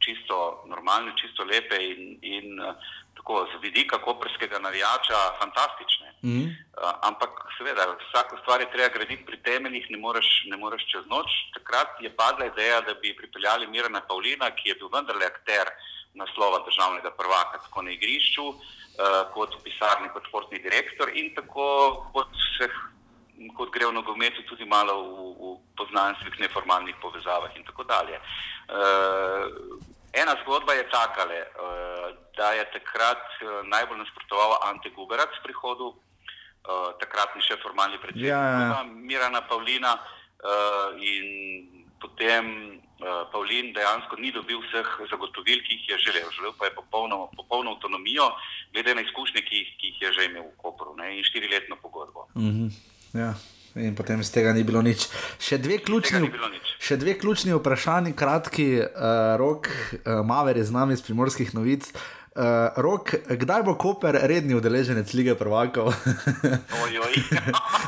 čisto normalne, čisto lepe in, in eh, tako z vidika koperskega navijača fantastične. Mhm. Uh, ampak, seveda, vsako stvar je treba graditi pri temeljih, ne moreš, ne moreš čez noč. Takrat je padla ideja, da bi pripeljali Mirana Pavlina, ki je bil vendarle akter naslova državnega prvaka, tako na igrišču, kot v pisarni, kot športni direktor in tako kot, vseh, kot gre v nogometu tudi malo v, v poznanstvih, neformalnih povezavah in tako dalje. Uh, ena zgodba je takale, uh, da je takrat uh, najbolj nasprotoval Ante Guberac prihodu uh, takratni še formalni predsednik Ja, ja, ja. Mirana Pavlina uh, in potem Pavlin dejansko ni dobil vseh zagotovil, ki jih je želel. Želel pa je popolno, popolno avtonomijo, glede na izkušnje, ki jih, ki jih je že imel v Kopru ne, in štiriletno pogodbo. Mhm. Ja. In potem iz tega ni bilo nič. Še dve ključni, še dve ključni vprašanji, kratki, uh, rok, uh, Maver je z nami iz primorskih novic. Uh, rok, kdaj bo Koper redni udeleženec lige prvakov? Ojoj.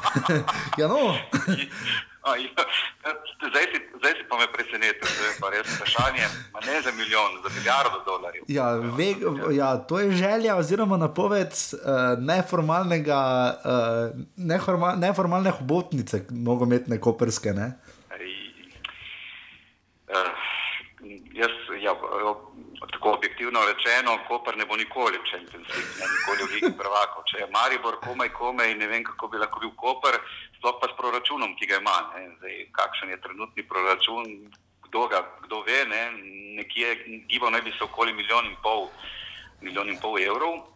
ja, no. Aj, Zdaj si, zdaj si pa me presenetil, to je pa res vprašanje, ma ne za milijon, za milijardo dolarjev. Ja, ve, ja, to je želja oziroma napoved uh, neformalnega, uh, neforma, neformalne hobotnice, nogometne koperske. Ne? Eh, Jaz, ja, tako objektivno rečeno, Koper ne bo nikoli v Champions League, ne nikoli v Ligi prvakov. Če je Maribor komaj, komaj, ne vem, kako bi lahko bil Koper, sploh pa s proračunom, ki ga ima. Zdaj, kakšen je trenutni proračun, kdo, ga, kdo ve, ne. nekje gibal naj bi se okoli milijon in pol, milijon in pol evrov.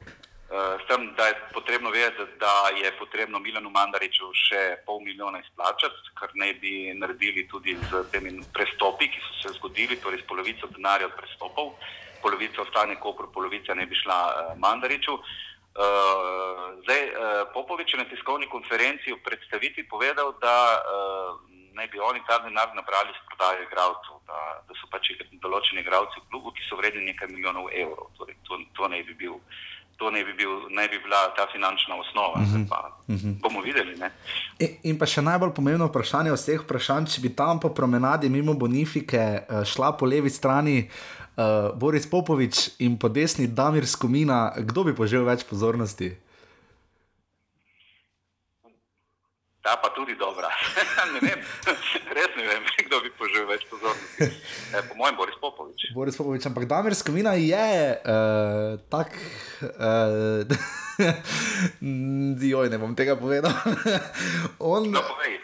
Uh, s tem, da je potrebno vedeti, da je potrebno Milanu Mandariču še pol milijona izplačati, kar naj bi naredili tudi z temi prestopi, ki so se zgodili, torej s polovico denarja od prestopov, polovica ostane Kopru, polovica ne bi šla uh, Mandariču. Uh, zdaj, uh, Popovič je na tiskovni konferenci v predstavitvi povedal, da uh, naj bi oni ta denar nabrali s prodajo igralcev, da, da so pač določeni igralci v klubu, ki so vredni nekaj milijonov evrov. Torej, to, to naj bi bil. To naj bi, bil, naj bi bila ta finančna osnova. Uh -huh. pa, uh -huh. Bomo videli. Ne? In, in pa še najbolj pomembno vprašanje vseh vprašanj, če bi tam po promenadi mimo Bonifike uh, šla po levi strani uh, Boris Popovič in po desni Damir Skomina, kdo bi požel več pozornosti? Ta pa tudi dobra. ne vem, res ne vem, kdo bi požil več pozornosti. E, po mojem, Boris Popovič. Boris Popovič, ampak Damir Skomina je uh, tak. Uh, Joj, ne bom tega povedal. On, No, povej.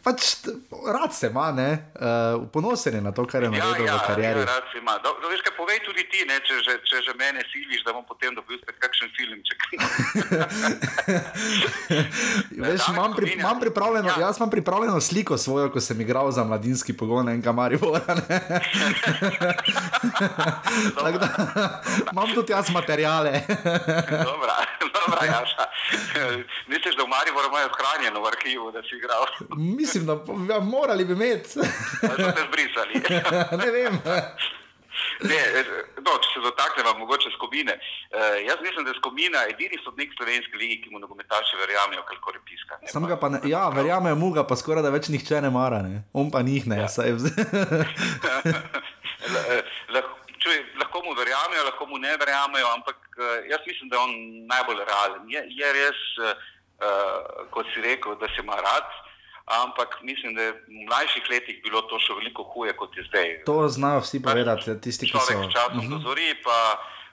pač rad se ima, ne, uh, ponosen je na to, kar je Ja, naredil ja, v karieri. ja, rad si ima. Do, do, veš, kaj povej tudi ti, ne, če, že, če že mene siliš, da bom potem dobil spet kakšen filmček. Veš, imam, pri, imam pripravljeno, ja. Ja. Jaz imam pripravljeno sliko svojo, ko sem igral za mladinski pogon enega Maribora. imam tudi jaz materijale. dobra, dobra, Jaša. Misliš, da v Mariboru imajo shranjeno v arhivu, da si igral? Mislim, da ja, morali bi imeti. Ali so te zbrisali? ne vem. Ne, eh, no, če se dotaknemo mogoče skobine. Uh, jaz mislim, da je skobina edini sodnik slovenske lige, ki mu nogometaši verjamejo, kako je piska. ne. Sam ga pa ne, ja, verjamejo mu ga, pa skoraj da več nihče ne mara, ne. on pa njih ne. Ja. Saj, L- eh, lahko- čuj, lahko mu verjamejo, lahko mu ne verjamejo, ampak eh, jaz mislim, da je on najbolj realen. Je, je res, uh, kot si rekel, da se ima rad, ampak mislim, da je v mlajših letih bilo to še veliko huje, kot je zdaj. to znajo vsi povedati, tisti, ki so. Človek s časom dozori, pa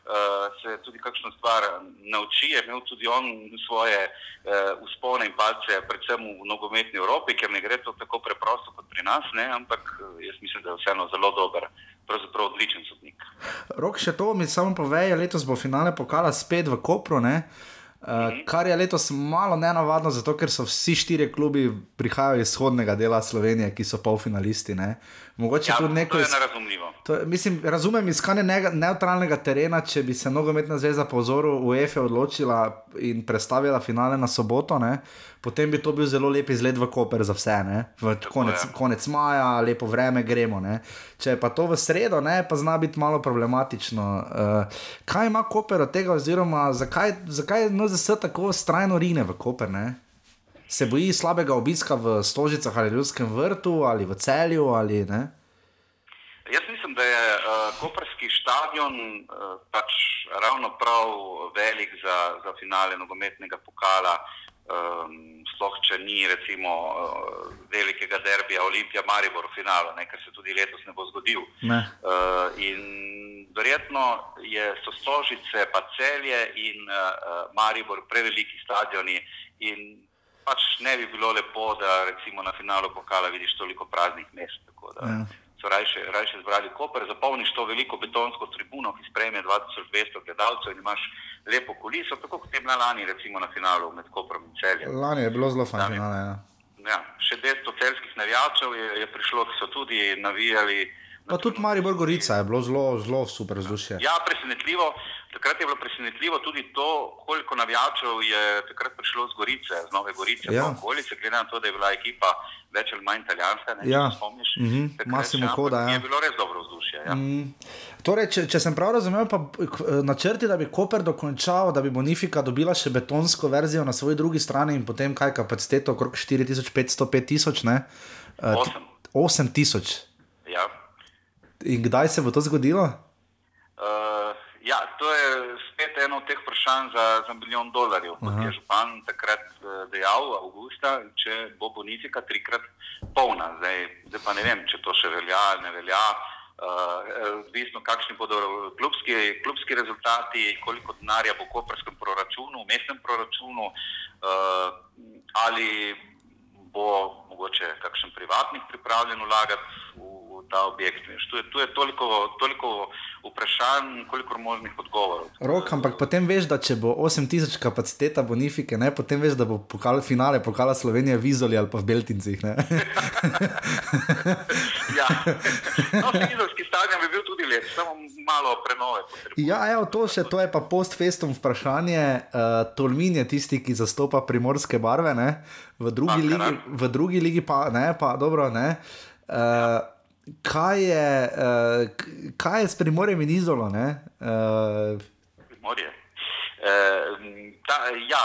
uh, se tudi kakšno stvar nauči. Je imel tudi on svoje uh, uspone in palce, predvsem v nogometni Evropi, ker ne gre to tako preprosto kot pri nas, ne? ampak jaz mislim, da je vseeno zelo dober, pravzaprav odličen sodnik. Rok še to mi samo pove, letos bo finale pokala spet v Kopru. Ne? Uh, kar je letos malo nenavadno, zato ker so vsi štirje klubi prihajajo iz vzhodnega dela Slovenije, ki so polfinalisti. Ne? Mogoče Ja, tudi neko to je nerazumljivo. To, mislim, razumem iskanje nega- neutralnega terena, če bi se nogometna zveza po vzoru UEFA odločila in prestavila finale na soboto, ne, potem bi to bil zelo lep izlet v Koper za vse. Ne, v konec, je. konec maja, lepo vreme, gremo. Ne. Če je pa to v sredo, ne, pa zna biti malo problematično. Uh, kaj ima Koper od tega, oziroma zakaj, zakaj NZS tako strajno rine v Koper? Ne? Se boji slabega obiska v Stožicah ali Ljudskem vrtu ali v celju ali ne? Jaz mislim, da je uh, koperski stadion uh, pač ravno prav velik za, za finale nogometnega pokala. Um, sploh če ni recimo uh, velikega derbija Olimpija Maribor v finalu, ne, kar se tudi letos ne bo zgodil. Ne. Uh, in verjetno je, so Stožice, pa celje in uh, Maribor preveliki stadioni in pač ne bi bilo lepo, da recimo na finalu pokala vidiš toliko praznih mest. Ja. so rajše, rajše zbrali Koper, zapolniš to veliko betonsko tribuno, ki sprejme 2200 gledalcev in imaš lepo kuliso, tako kot je bila lani recimo na finalu med Koprom in Celjem. Lani je bilo zelo fajn. Ja. Ja, še 200 celskih navijačev je, je prišlo, ki so tudi navijali. Pa tudi Maribor Gorica je bilo zelo, zelo super vzdušje. Ja, presenetljivo. Takrat je bilo presenetljivo tudi to, koliko navijačev je takrat prišlo z Gorice, z Nove Gorice, Ja. okolice, glede na to, da je bila ekipa več ali manj italijanska. Ne, Ja. spomniš. Massimo še, ampak Coda, ja. Je bilo res dobro vzdušje. Ja. Mm. Torej, če, če sem prav razumel, pa k- načrti, da bi Koper dokončal, da bi Bonifika dobila še betonsko verzijo na svoji drugi strani in potem kaj kapaciteto okrog 4500-5000, ne? Eh, ti- Osem. 8000. Ja. In kdaj se bo to zgodilo? Uh, ja, to je spet eno od teh vprašanj za, za milijon dolarjev. Kot Aha. je župan takrat eh, dejal, avgusta, če bo bonifika trikrat polna. Zdaj, zdaj pa ne vem, če to še velja ali ne velja. Uh, odvisno, kakšni bodo klubski, klubski rezultati, koliko denarja bo v koprskem proračunu, v mestnem proračunu, uh, ali bo mogoče kakšen privatnik pripravljen vlagati v, v ta objekt. Veš, Tu je, tu je toliko, toliko vprašanj, koliko možnih odgovorov. Rok, ampak potem veš, da če bo 8000 kapaciteta Bonifike, ne, potem veš, da bo pokal, finale pokala Slovenije v Izoli ali pa v Beltincih. Ja. No, Fizovski stadion bi bil tudi lep, samo malo prenove potrebuje. Ja, evo, to, še, to je pa postfestum vprašanje. Uh, Tolmin je tisti, ki zastopa primorske barve, ne? v drugi, Pa, ligi, v drugi ligi pa ne, pa dobro. Ne? Uh, kaj, je, uh, kaj je s primorjem in izolo? ne? Uh, Morje. E, ta, ja,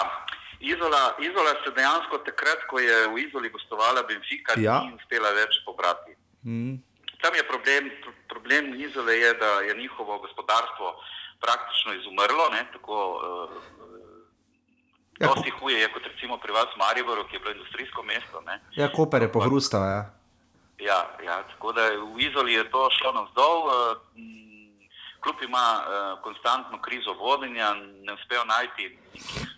Izola, Izola se dejansko takrat, ko je v Izoli gostovala Benfica, Ja. ni uspela več pobrati. mm, Tam je problem, problem Izole je, da je njihovo gospodarstvo praktično izumrlo. Ne, tako, uh, Dosti huje je kot recimo pri vas Mariboru, ki je bilo industrijsko mesto. Ne. ja, Koper je pohrustal. Ja. Ja, ja, tako da v Izoli je to šlo navzdol. eh, m, Klub ima uh, konstantno krizo vodenja, ne uspejo najti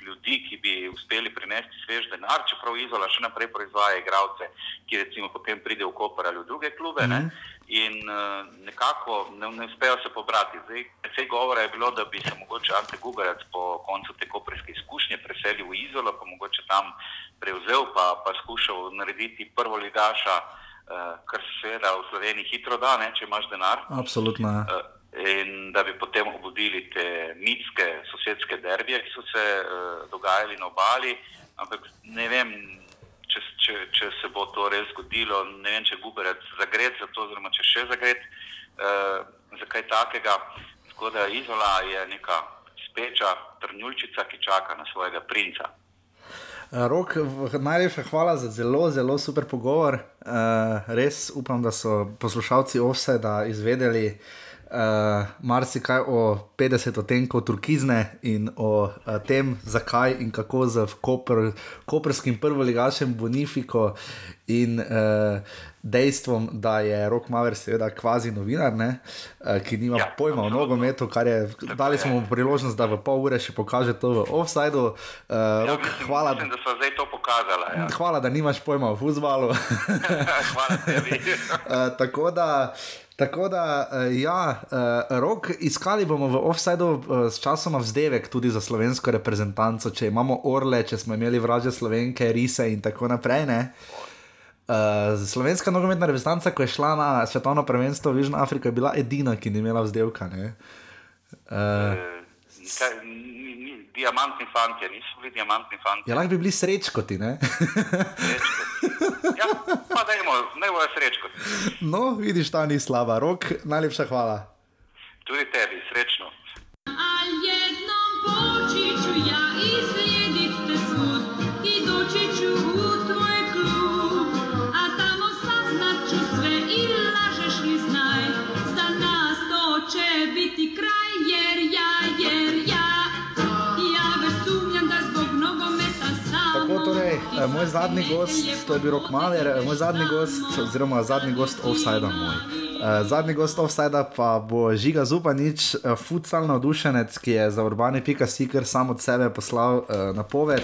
ljudi, ki bi uspeli prinesti svež denar, čeprav Izola še naprej proizvaja igralce, ki recimo potem pride v Koper ali v druge klube. Ne? In uh, nekako ne, ne uspejo se pobrati. Zdaj, precej govora je bilo, da bi se mogoče Ante Gugarac po koncu te koperske izkušnje preselil v Izolo, pa mogoče tam prevzel, pa, pa skušal narediti prvo ligaša, uh, kar se seveda v Sloveniji hitro da, ne, če imaš denar. Absolutno. Uh, in da bi potem obudili te mitske sosedske derbije, ki so se uh, dogajali na obali. Ampak ne vem, če, če, če se bo to res zgodilo, ne vem, če Guberec zagret za to, oziroma če še zagret uh, za kaj takega. Tako da Izola je neka speča trnulčica, ki čaka na svojega princa. Rok, v- najlepša hvala za zelo, zelo super pogovor. Uh, res upam, da so poslušalci Offseda izvedeli uh, marsikaj o 50 odtenkov turkizne in o uh, tem, zakaj in kako z Koper, koperskim prvoligašem Bonifiko in uh, dejstvom, da je Rok Maver seveda kvazi novinar, ne, uh, ki nima ja, pojma o nogometu, kar je, dali smo mu priložnost, da v pol ure še pokaže to v offsideu. Uh, Ja, Rok, mislim, hvala. mislim, da so zdaj to pokazala. Ja. Hvala, da nimaš pojma o futbalu. Hvala tebi. uh, tako da. Tako da, uh, ja, uh, rok, iskali bomo v offsajdu uh, s časoma vzdevek tudi za slovensko reprezentanco, če imamo orle, če smo imeli vraže slovenke, rise in tako naprej. Ne? Uh, slovenska nogometna reprezentanca, ko je šla na svetovno prvenstvo v Južno Afriko, je bila edina, ki ni imela vzdevka. Ne? Uh, Eh, kaj, diamantni fanti, niso bili diamantni fanti. ja, lahko bi bili srečkoti. Ne? Ja, pa dajmo, ne bojo srečko. no, vidiš, ta ni slaba. Rok, najlepša hvala. Tudi tebi, srečno. Moj zadnji gost, to je bil Rok Maler, eh, moj zadnji gost, oziroma zadnji gost offsajda moj. Eh, Zadnji gost offsajda pa bo Žiga Zupanič, eh, futsal navdušenec, ki je za urbani.si kar sam od sebe poslal eh, napoved,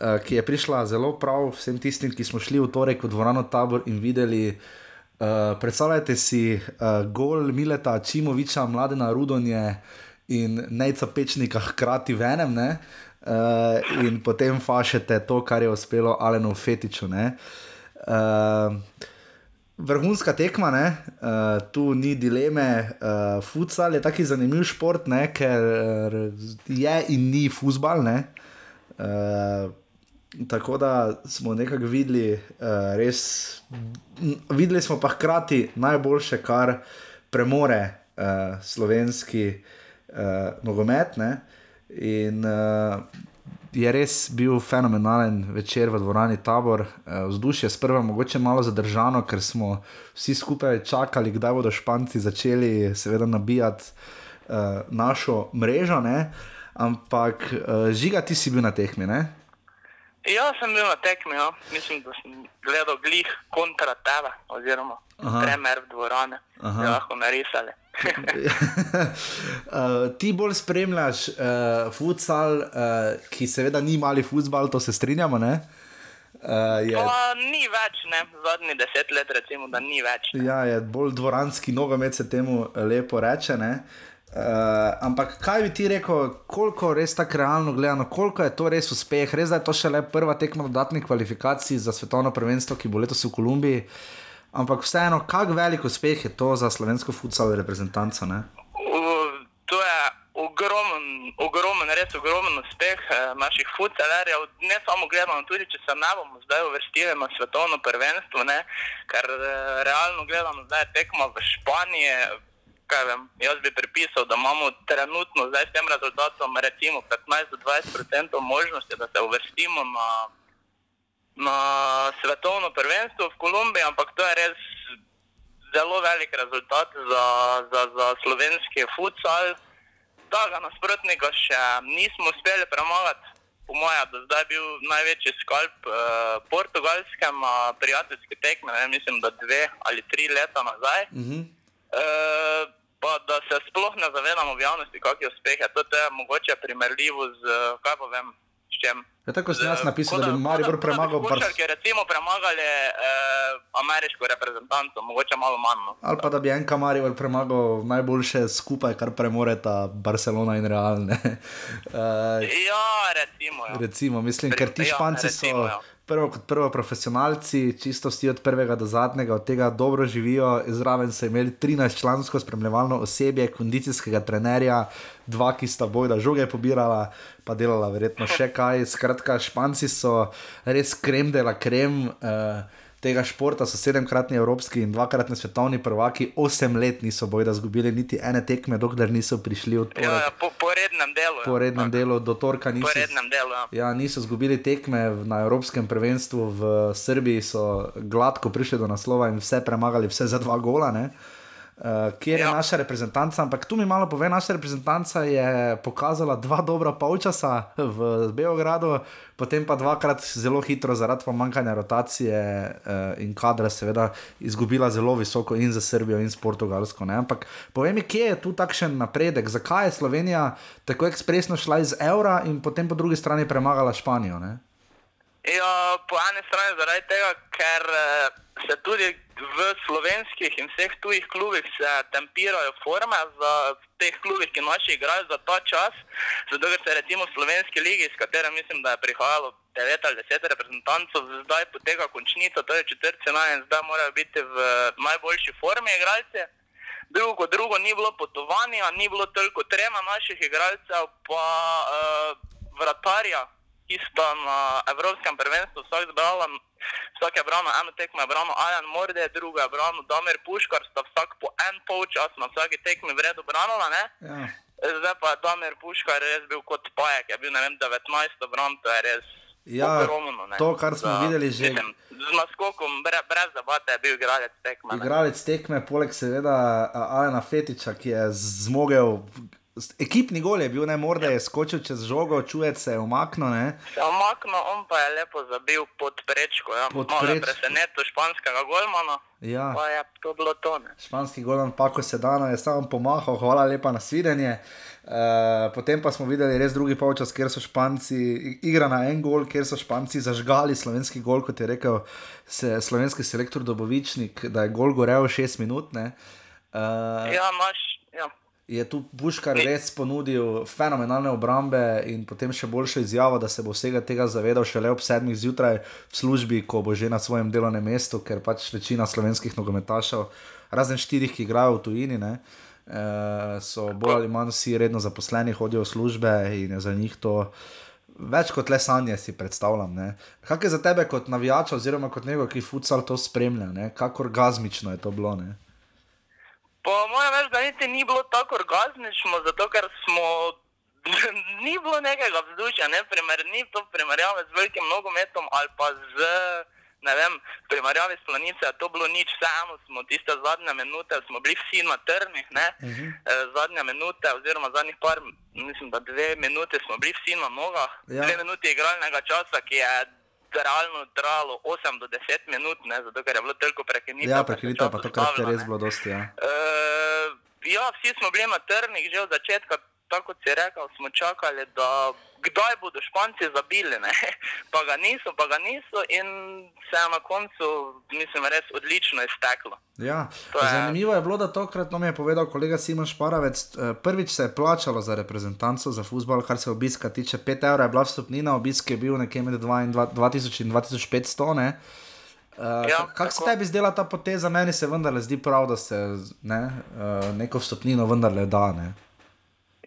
eh, ki je prišla zelo prav vsem tistim, ki smo šli v torek v dvorano tabor in videli. Uh, predstavljajte si uh, gol Mileta Čimoviča, mladena Rudonje in Nejca Pečnika hkrati v enem, ne? Uh, in potem fašete to, kar je uspelo Alenu Fetiču. ne. Uh, Vrhunska tekma, ne? uh, tu ni dileme. Uh, futsal je taki zanimiv šport, ne? ker uh, je in ni futbal. Ne? Uh, tako da smo nekako videli, uh, res, videli smo pa hkrati najboljše, kar premore uh, slovenski uh, nogomet. Ne? In uh, je res bil fenomenalen večer v dvorani Tabor. Uh, vzdušje je sprva mogoče malo zadržano, ker smo vsi skupaj čakali, kdaj bodo Španci začeli, seveda, nabijati uh, našo mrežo. Ne? Ampak uh, žiga, ti si bil na tehmi. Ne? Ja, sem bil na tekmi, ja. mislim, da sem gledal glih kontra tebe, oziroma Aha. tremer v dvorane, da lahko narisali. Uh, ti bolj spremljaš uh, futsal, uh, ki seveda ni mali futbal, to se strinjamo. Ne? Uh, je, Pa ni več, ne, zadnji deset let, recimo, da ni več. ne. ja, je bolj dvoranski nogomet, se temu lepo reče. Ne? Uh, ampak kaj bi ti rekel, koliko res tako realno gledano, koliko je to res uspeh? Res da je to šele prva tekma dodatnih kvalifikacij za svetovno prvenstvo, ki bo letos v Kolumbiji. Ampak vseeno, kako velik uspeh je to za slovensko futsal reprezentanco? Ne? To je ogromen, ogromen, res ogromen uspeh eh, naših futsalerjev. Ne samo gledano, tudi če se ne bomo zdaj uvrstili na svetovno prvenstvo, ne, ker eh, realno gledano zdaj je tekma v Španiji. Vem, jaz bi pripisal, da imamo trenutno zdaj s tem rezultatom recimo 15 do 20 možnosti, da se uvrstimo na, na svetovno prvenstvo v Kolumbiji, ampak to je res zelo velik rezultat za, za, za slovenski futsal. Tega nasprotnika še nismo uspeli premagati. Po mojem, do zdaj je bil največji skalp eh, portugalskem eh, prijateljski tekme, ne, mislim, da dve ali tri leta nazaj. Uh -huh. Eh, pa da se sploh ne zavedamo v javnosti, kakšne uspehe. To, to je mogoče primerljivo z, eh, kaj pa vem, s čem. Ja, tako sem jaz Z- napisal, da bi kot Maribor premagal bi Bars- košarke recimo premagali eh, ameriško reprezentanco, mogoče malo manj. No. Ali pa da bi en Kamarij premagal najboljše skupaj, kar premoreta Barcelona in Real. ne. Uh, Ja, recimo. Ja. recimo, mislim, ker ti Ja, španci recimo, so ja. prvo kot prvo profesionalci, čisto vsi od prvega do zadnjega, od tega dobro živijo. Zraven so imeli 13-člansko spremljevalno osebje, kondicijskega trenerja, dva, ki sta bojda žoge pobirala, pa delala verjetno še kaj. Skratka, španci so res krem de la krem. Uh, Tega športa so sedemkratni evropski in dvakratni svetovni prvaki, osem let niso bojda izgubili niti ene tekme, dokler niso prišli v Ja, ja, torek. po, po rednem delu. ja. Po rednem delu do torka Po niso, rednem delu. Ja. Ja, niso izgubili tekme na Evropskem prvenstvu v Srbiji, so gladko prišli do naslova in vse premagali, vse za dva gola. Ne? Uh, kjer je Ja. naša reprezentanca, ampak tu mi malo pove, naša reprezentanca je pokazala dva dobra polčasa v Beogradu, potem pa dvakrat zelo hitro, zaradi pomankanja rotacije uh, in kadra, seveda, izgubila zelo visoko in za Srbijo in za Portugalsko. Ne? Ampak povej mi, kje je tu takšen napredek, zakaj je Slovenija tako ekspresno šla iz evra in potem po drugi strani premagala Španijo? Ne? Ja, po eni strani zaradi tega, ker eh, se tudi v slovenskih in vseh tujih klubih se tempirajo forme za teh klubih, ki naši igrajo za ta čas. Zato, ker se recimo v slovenski ligi, s katero mislim, da je prihajalo 9 ali 10 reprezentantov, zdaj poteka končnica, to je četrt finale in zdaj morajo biti v najboljši formi igralci. Drugo, drugo, ni bilo potovanja, ni bilo toliko trema naših igralcev, pa uh, vratarja, ki sta na Evropskem prvenstvu vsak zbral, vsak je bral na eno tekmo, je bral Ajan Morde, drugo je bral Damir Puškar, sta vsak po en polčas na vsaki tekmi v redu branila, ne? Ja. Zdaj pa je Damir Puškar res bil kot pajek, je bil ne vem 19 bran, to je res. Ja, ogromno, ne. to, kar smo Za- videli že- Mislim, z naskokom, brez, brez debate je bil igralec tekme. ne. Igralec tekme, poleg seveda Alena Fetiča, ki je zmogel. Ekipni gol je bil, ne morda je skočil čez žogo, čujec se je. Ne? Se je omaknil, on pa je lepo zabil pod prečko. Ja. Pod Malo je prečko. presenetil španskega golmana. Ja. Pa je to bilo to. Ne. Španski golman Pako Sedano je samo pomahal, hvala lepa na svidenje. Uh, potem pa smo videli res drugi polčas, kjer so Španci, igra na en gol, kjer so Španci zažgali slovenski gol, kot je rekel se, slovenski selektor Dobovičnik, da je gol gorel 6 minut. ne. Uh, Ja, naš. Je tu Buškar res ponudil fenomenalne obrambe in potem še boljšo izjavo, da se bo vsega tega zavedal šele ob sedmih zjutraj v službi, ko bo že na svojem delovnem mestu, ker pač večina slovenskih nogometašev, razen štirih, ki igrajo v tujini, ne, eh, so bolj ali manj vsi redno zaposleni, hodijo v službe in je za njih to. Več kot le sanje si predstavljam. ne. Kaj je za tebe kot navijača, oziroma kot nekdo, ki futsal to spremlja, ne? kako orgasmično je to bilo? Ne? Po mojem mnenju, da niti ni bilo tako orgazmično, zato ker smo. Ni bilo nekega vzdušja, ne primer, ni to primerjave z velikim nogometom ali pa z, ne vem, primerjavi s planice, to bilo nič, vseeno smo tiste zadnje minute, smo bili vsi na trnih, ne, uh -huh. e, zadnje minute, oziroma zadnjih par, mislim, da dve minute smo bili vsi na nogah, Ja. dve minute igralnega časa, ki je realno trajalo 8 do 10 minut, ne, zato ker je bilo toliko prekinitev. Ja, pa prekinitev čas pa tokrat je ustavilo, res bilo dosti. Ja. Uh, ja, vsi smo bili na trnih že od začetka, tako kot si rekel, smo čakali, da kdaj bodo Španci zabili, ne? pa ga niso, pa ga niso in se je na koncu, mislim, res odlično izteklo. Ja, je- zanimivo je bilo, da tokrat nam je povedal kolega Simon Šparavec. eh, Prvič se je plačalo za reprezentanco, za futbol, kar se obiska tiče. 5 evrov je bila vstopnina, obisk je bil nekje med 2 in 2 2000 in 2500. Ne? Uh, Ja, Kako se tebi zdela ta poteza? Meni se vendarle zdi prav, da se ne, uh, neko vstopnino vendarle da. Ne?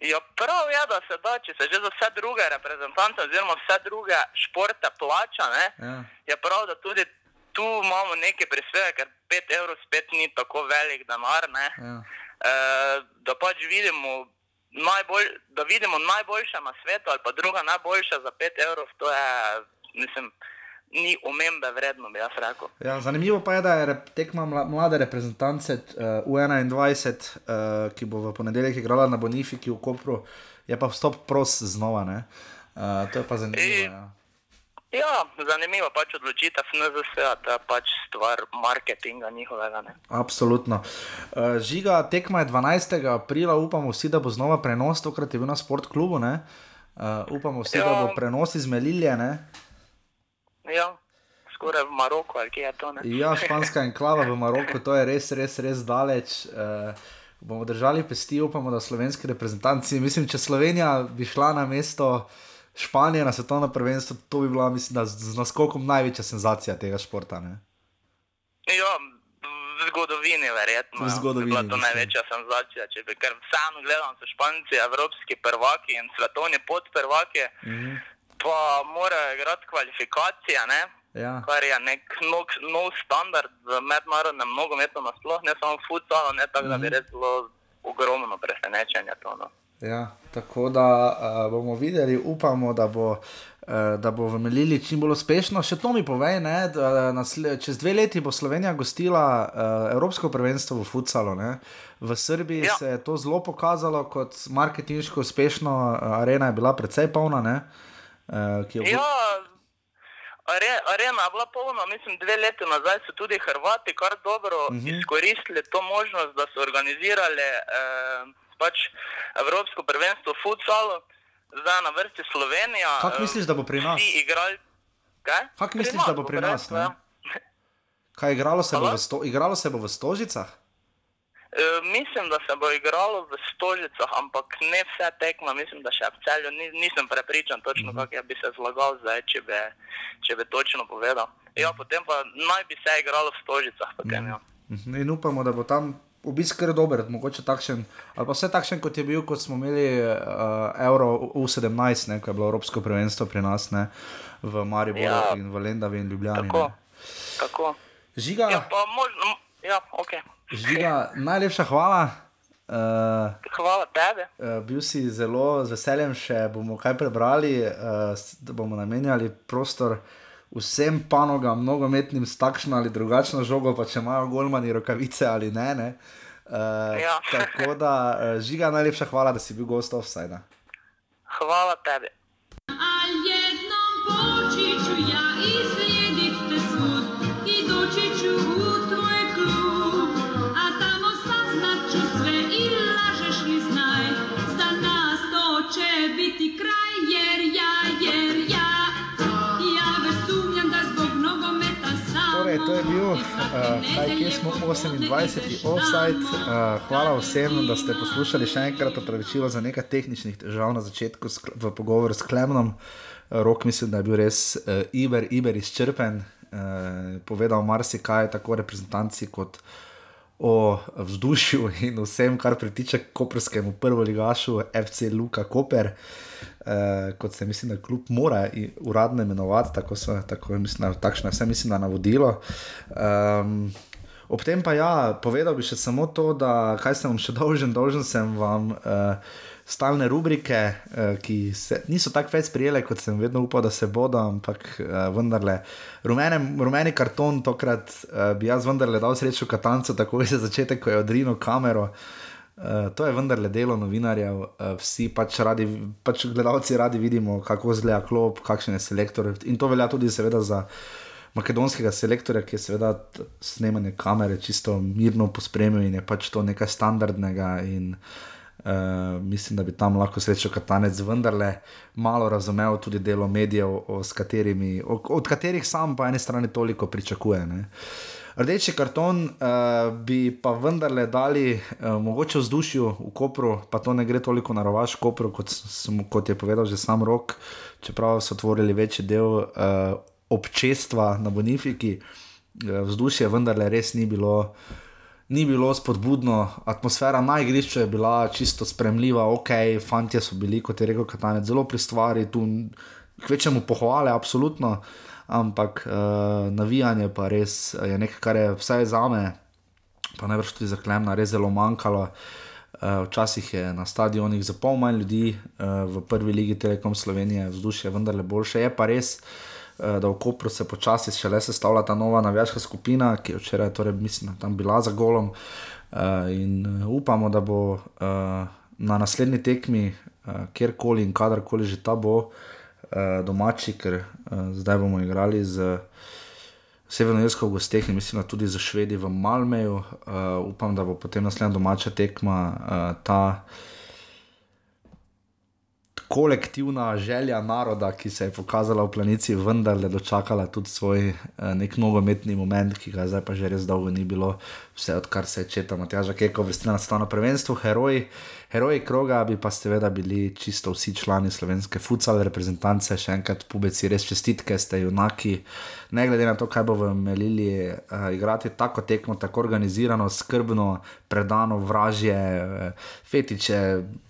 Ja, prav je, da se da, če se že za vse druge reprezentante oziroma vse druge športe plača, ne, Ja. je prav, da tudi tu imamo neke prispevke, ker 5 evrov spet ni tako velik denar. Ne. Ja. Eh, da pač vidimo, najbolj, da vidimo najboljše na svetu, ali pa druga najboljša za 5 evrov, to je, mislim, ni omembe vredno, bi jaz rekel. Ja, zanimivo pa je, da je rep- tekma mla, mlade reprezentance uh, U21, uh, ki bo v ponedeljek igrala na Bonifiki v Kopru, je pa vstop prost znova. ne. Uh, to je pa zanimivo. Ej, Ja. Ja, zanimiva pač odločitev NZS-a, to je pač stvar marketinga njihovega. Ne? Absolutno. Uh, žiga, tekma je 12. aprila, upamo vsi, da bo znova prenos, tokrat je bil na sport klubu. Uh, upamo vsi, ja. da Ja. bo prenos iz Melilje. Ne? Ja, skoraj v Maroku ali kje je to. Ne? Ja, španska enklava v Maroku, to je res, res, res daleč. Uh, bomo držali pesti, upamo, da slovenski reprezentanci. Mislim, če Slovenija bi šla na mesto Španije na svetovno prvenstvo, to bi bila, mislim, da z, z naskokom največja senzacija tega športa. Ne? Ja, v zgodovini verjetno. V zgodovini, Bi bila to mislim. največja senzacija, če bi, ker vseeno gledam, so Španci, evropski prvaki in svetovni podprvaki, mm. -hmm. Pa morajo igrati kvalifikacije, ne? Ja. kar je nek nov, nov standard v mednarodnem nogometu nasploh, ne samo v futsalu, ne tako da bi res bilo ogromno presenečenje to. No. Ja, tako da uh, bomo videli, upamo, da bo, uh, da bo v Melili čim bolj uspešno. Še to mi povej, ne, da nasle, čez dve leti bo Slovenija gostila uh, Evropsko prvenstvo v futsalu. Ne. V Srbiji ja. Se je to zelo pokazalo kot marketinško uspešno, uh, arena je bila precej polna. Ne, uh, jo bo- Ja, are, arena je bila polna, mislim, dve leti nazaj so tudi Hrvati kar dobro uh Mhm. -huh. izkoristili to možnost, da so organizirali eh, pač Evropsko prvenstvo v futsalu, zdaj na vrsti Slovenija. Kako eh, misliš, da bo pri nas? Kaj? Misliš, da bo pri nas, ne? ja. Kaj igralo se, bo Halo? v sto, igralo se bo v Stožicah? E, mislim, da se bo igralo v Stožicah, ampak ne vse tekma, mislim, da še v celju. Ni, nisem prepričan točno, uh -huh. kako ja bi se zlagal zdaj, če bi, če bi točno povedal. Ja, potem pa naj bi se igralo v Stožicah. Potem, ja. Mhm, In upamo, da bo tam obisk kar dober, mogoče takšen, ali pa vse takšen, kot je bil, ko smo imeli uh, Euro U17, ne, ko je bilo Evropsko prvenstvo pri nas, ne, v Mariboru ja. Ja. in v Lendavi in Ljubljani. Tako. ne. tako. Žiga, Ja, pa možno, ja, ok. žiga, najlepša hvala. Uh, Hvala tebi. Uh, bil si zelo z veseljem, še bomo kaj prebrali, uh, da bomo namenjali prostor vsem panogam, nogometnim, s takšno ali drugačno žogo, pa če imajo golmani rokavice ali ne. ne. Uh, Ja. tako da, uh, žiga, najlepša hvala, da si bil gost offside. Hvala tebi. A jednom Božiću ja izlijedit Bil, ti svake uh, kaj, kje smo popodne 28. ideš offside. Uh, hvala vsem, da ste poslušali še enkrat opravičilo za nekaj tehničnih težav na začetku v pogovoru s Klemnom. Uh, Rok mislim, da je bil res uh, iber, iber izčrpen, uh, povedal marsikaj, tako reprezentanci kot o vzdušju in vsem, kar pritiče koperskemu prvoligašu FC Luka Koper. Uh, kot se mislim, da kljub mora uradno imenovati, tako so, tako mislim, je vse, mislim, da navodilo. Um, ob tem pa ja, povedal bi še samo to, da kaj sem vam še dolžen, dolžen sem vam uh, stalne rubrike, uh, ki se niso tako več sprijele, kot sem vedno upal, da se bodo, ampak uh, vendarle. Rumene, rumeni karton, tokrat uh, bi jaz vendarle dal srečo Katancu, tako je za začetek, ko je odrinil kamero. Uh, to je vendarle delo novinarjev, uh, vsi pač radi, pač gledalci radi vidimo, kako izgleda klop, kakšen je selektor. In to velja tudi seveda za makedonskega selektorja, ki je seveda snemanje kamere čisto mirno pospremil in je pač to nekaj standardnega. In, Uh, mislim, da bi tam lahko srečo Katanec vendarle malo razumel tudi delo medijev, katerimi, o, od katerih sam po eni strani toliko pričakuje. Ne. Rdeči karton uh, bi pa vendarle dali uh, mogoče vzdušju v Kopru, pa to ne gre toliko na rovaš Kopru, kot, sem, kot je povedal že sam Rok, čeprav so otvorili večji del uh, občestva na Bonifiki. Uh, vzdušje vendarle res ni bilo. Ni bilo spodbudno, atmosfera na igrišču je bila čisto spremljiva, ok, fanti so bili, kot je rekel Katanec, zelo pri stvari, tu kvečemu pohvale, absolutno, ampak uh, navijanje pa res je nekaj, kar je vsaj za me, pa najbrž tudi za Klemna, res zelo manjkalo. Uh, včasih je na stadionih za pol manj ljudi, uh, v prvi ligi Telekom Slovenije vzdušje vendarle boljše. Je pa res, uh, da v Kopru se počasi šele sestavlja ta nova navijaška skupina, ki je včeraj, torej, mislim, tam bila za golom. Uh, in uh, upamo, da bo uh, na naslednji tekmi, uh, kjerkoli in kadarkoli že ta bo, uh, domači, ker uh, zdaj bomo igrali z Severnoirsko v gosteh in mislim, da tudi za Švedi v Malmeju. Uh, upam, da bo potem naslednja domača tekma uh, ta kolektivna želja naroda, ki se je pokazala v planici, vendarle dočakala tudi svoj uh, nek nogometni moment, ki ga zdaj pa že res dolgo ni bilo, vse odkar se je četa Matjaža Keko vrstila na stano prvenstvo, heroji. Heroji kroga bi pa seveda bili čisto vsi člani slovenske futsal reprezentance, še enkrat pubeci, res čestitke, ste junaki. Ne glede na to, kaj bo v Melili uh, igrati, tako tekmo, tako organizirano, skrbno, predano, vražje, uh, fetiče,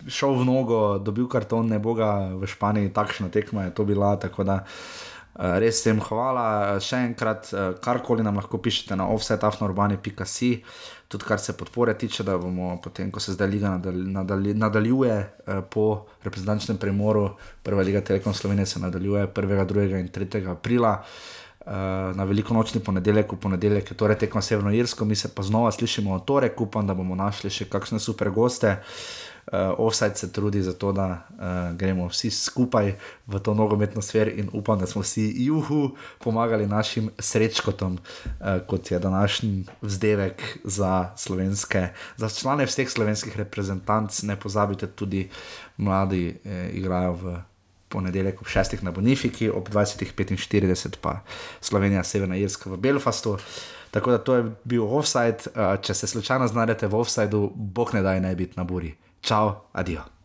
šel v nogo, dobil karton, ne boga v Španiji, takšna tekma je to bila. Tako da uh, res sem hvala. Še enkrat, uh, karkoli nam lahko pišete na offsetafnorbani.com tudi kar se podpore tiče, da bomo potem, ko se zdaj liga nadalj, nadalj, nadaljuje eh, po reprezentančnem premoru, prva liga Telekom Slovenije se nadaljuje 1., 2. in 3. aprila. Na veliko nočni ponedeljek, v ponedeljek je torej tekmo Severno Irsko, mi se pa znova slišimo o torek, upam, da bomo našli še kakšne super goste. Uh, uh, offside se trudi za to, da uh, gremo vsi skupaj v to nogometno sfer in upam, da smo vsi juhu pomagali našim srečkotom, uh, kot je današnji vzdevek za slovenske, za člane vseh slovenskih reprezentanc. Ne pozabite, tudi mladi eh, igrajo v. Ponedeljek ob 6. na Bonifiki, ob 20.45 pa Slovenija, Severna Irska v Belfastu. Tako da to je bil offside. Če se slučajno znajdete v offsideu, bog ne daj ne biti na buri. Ciao, addio.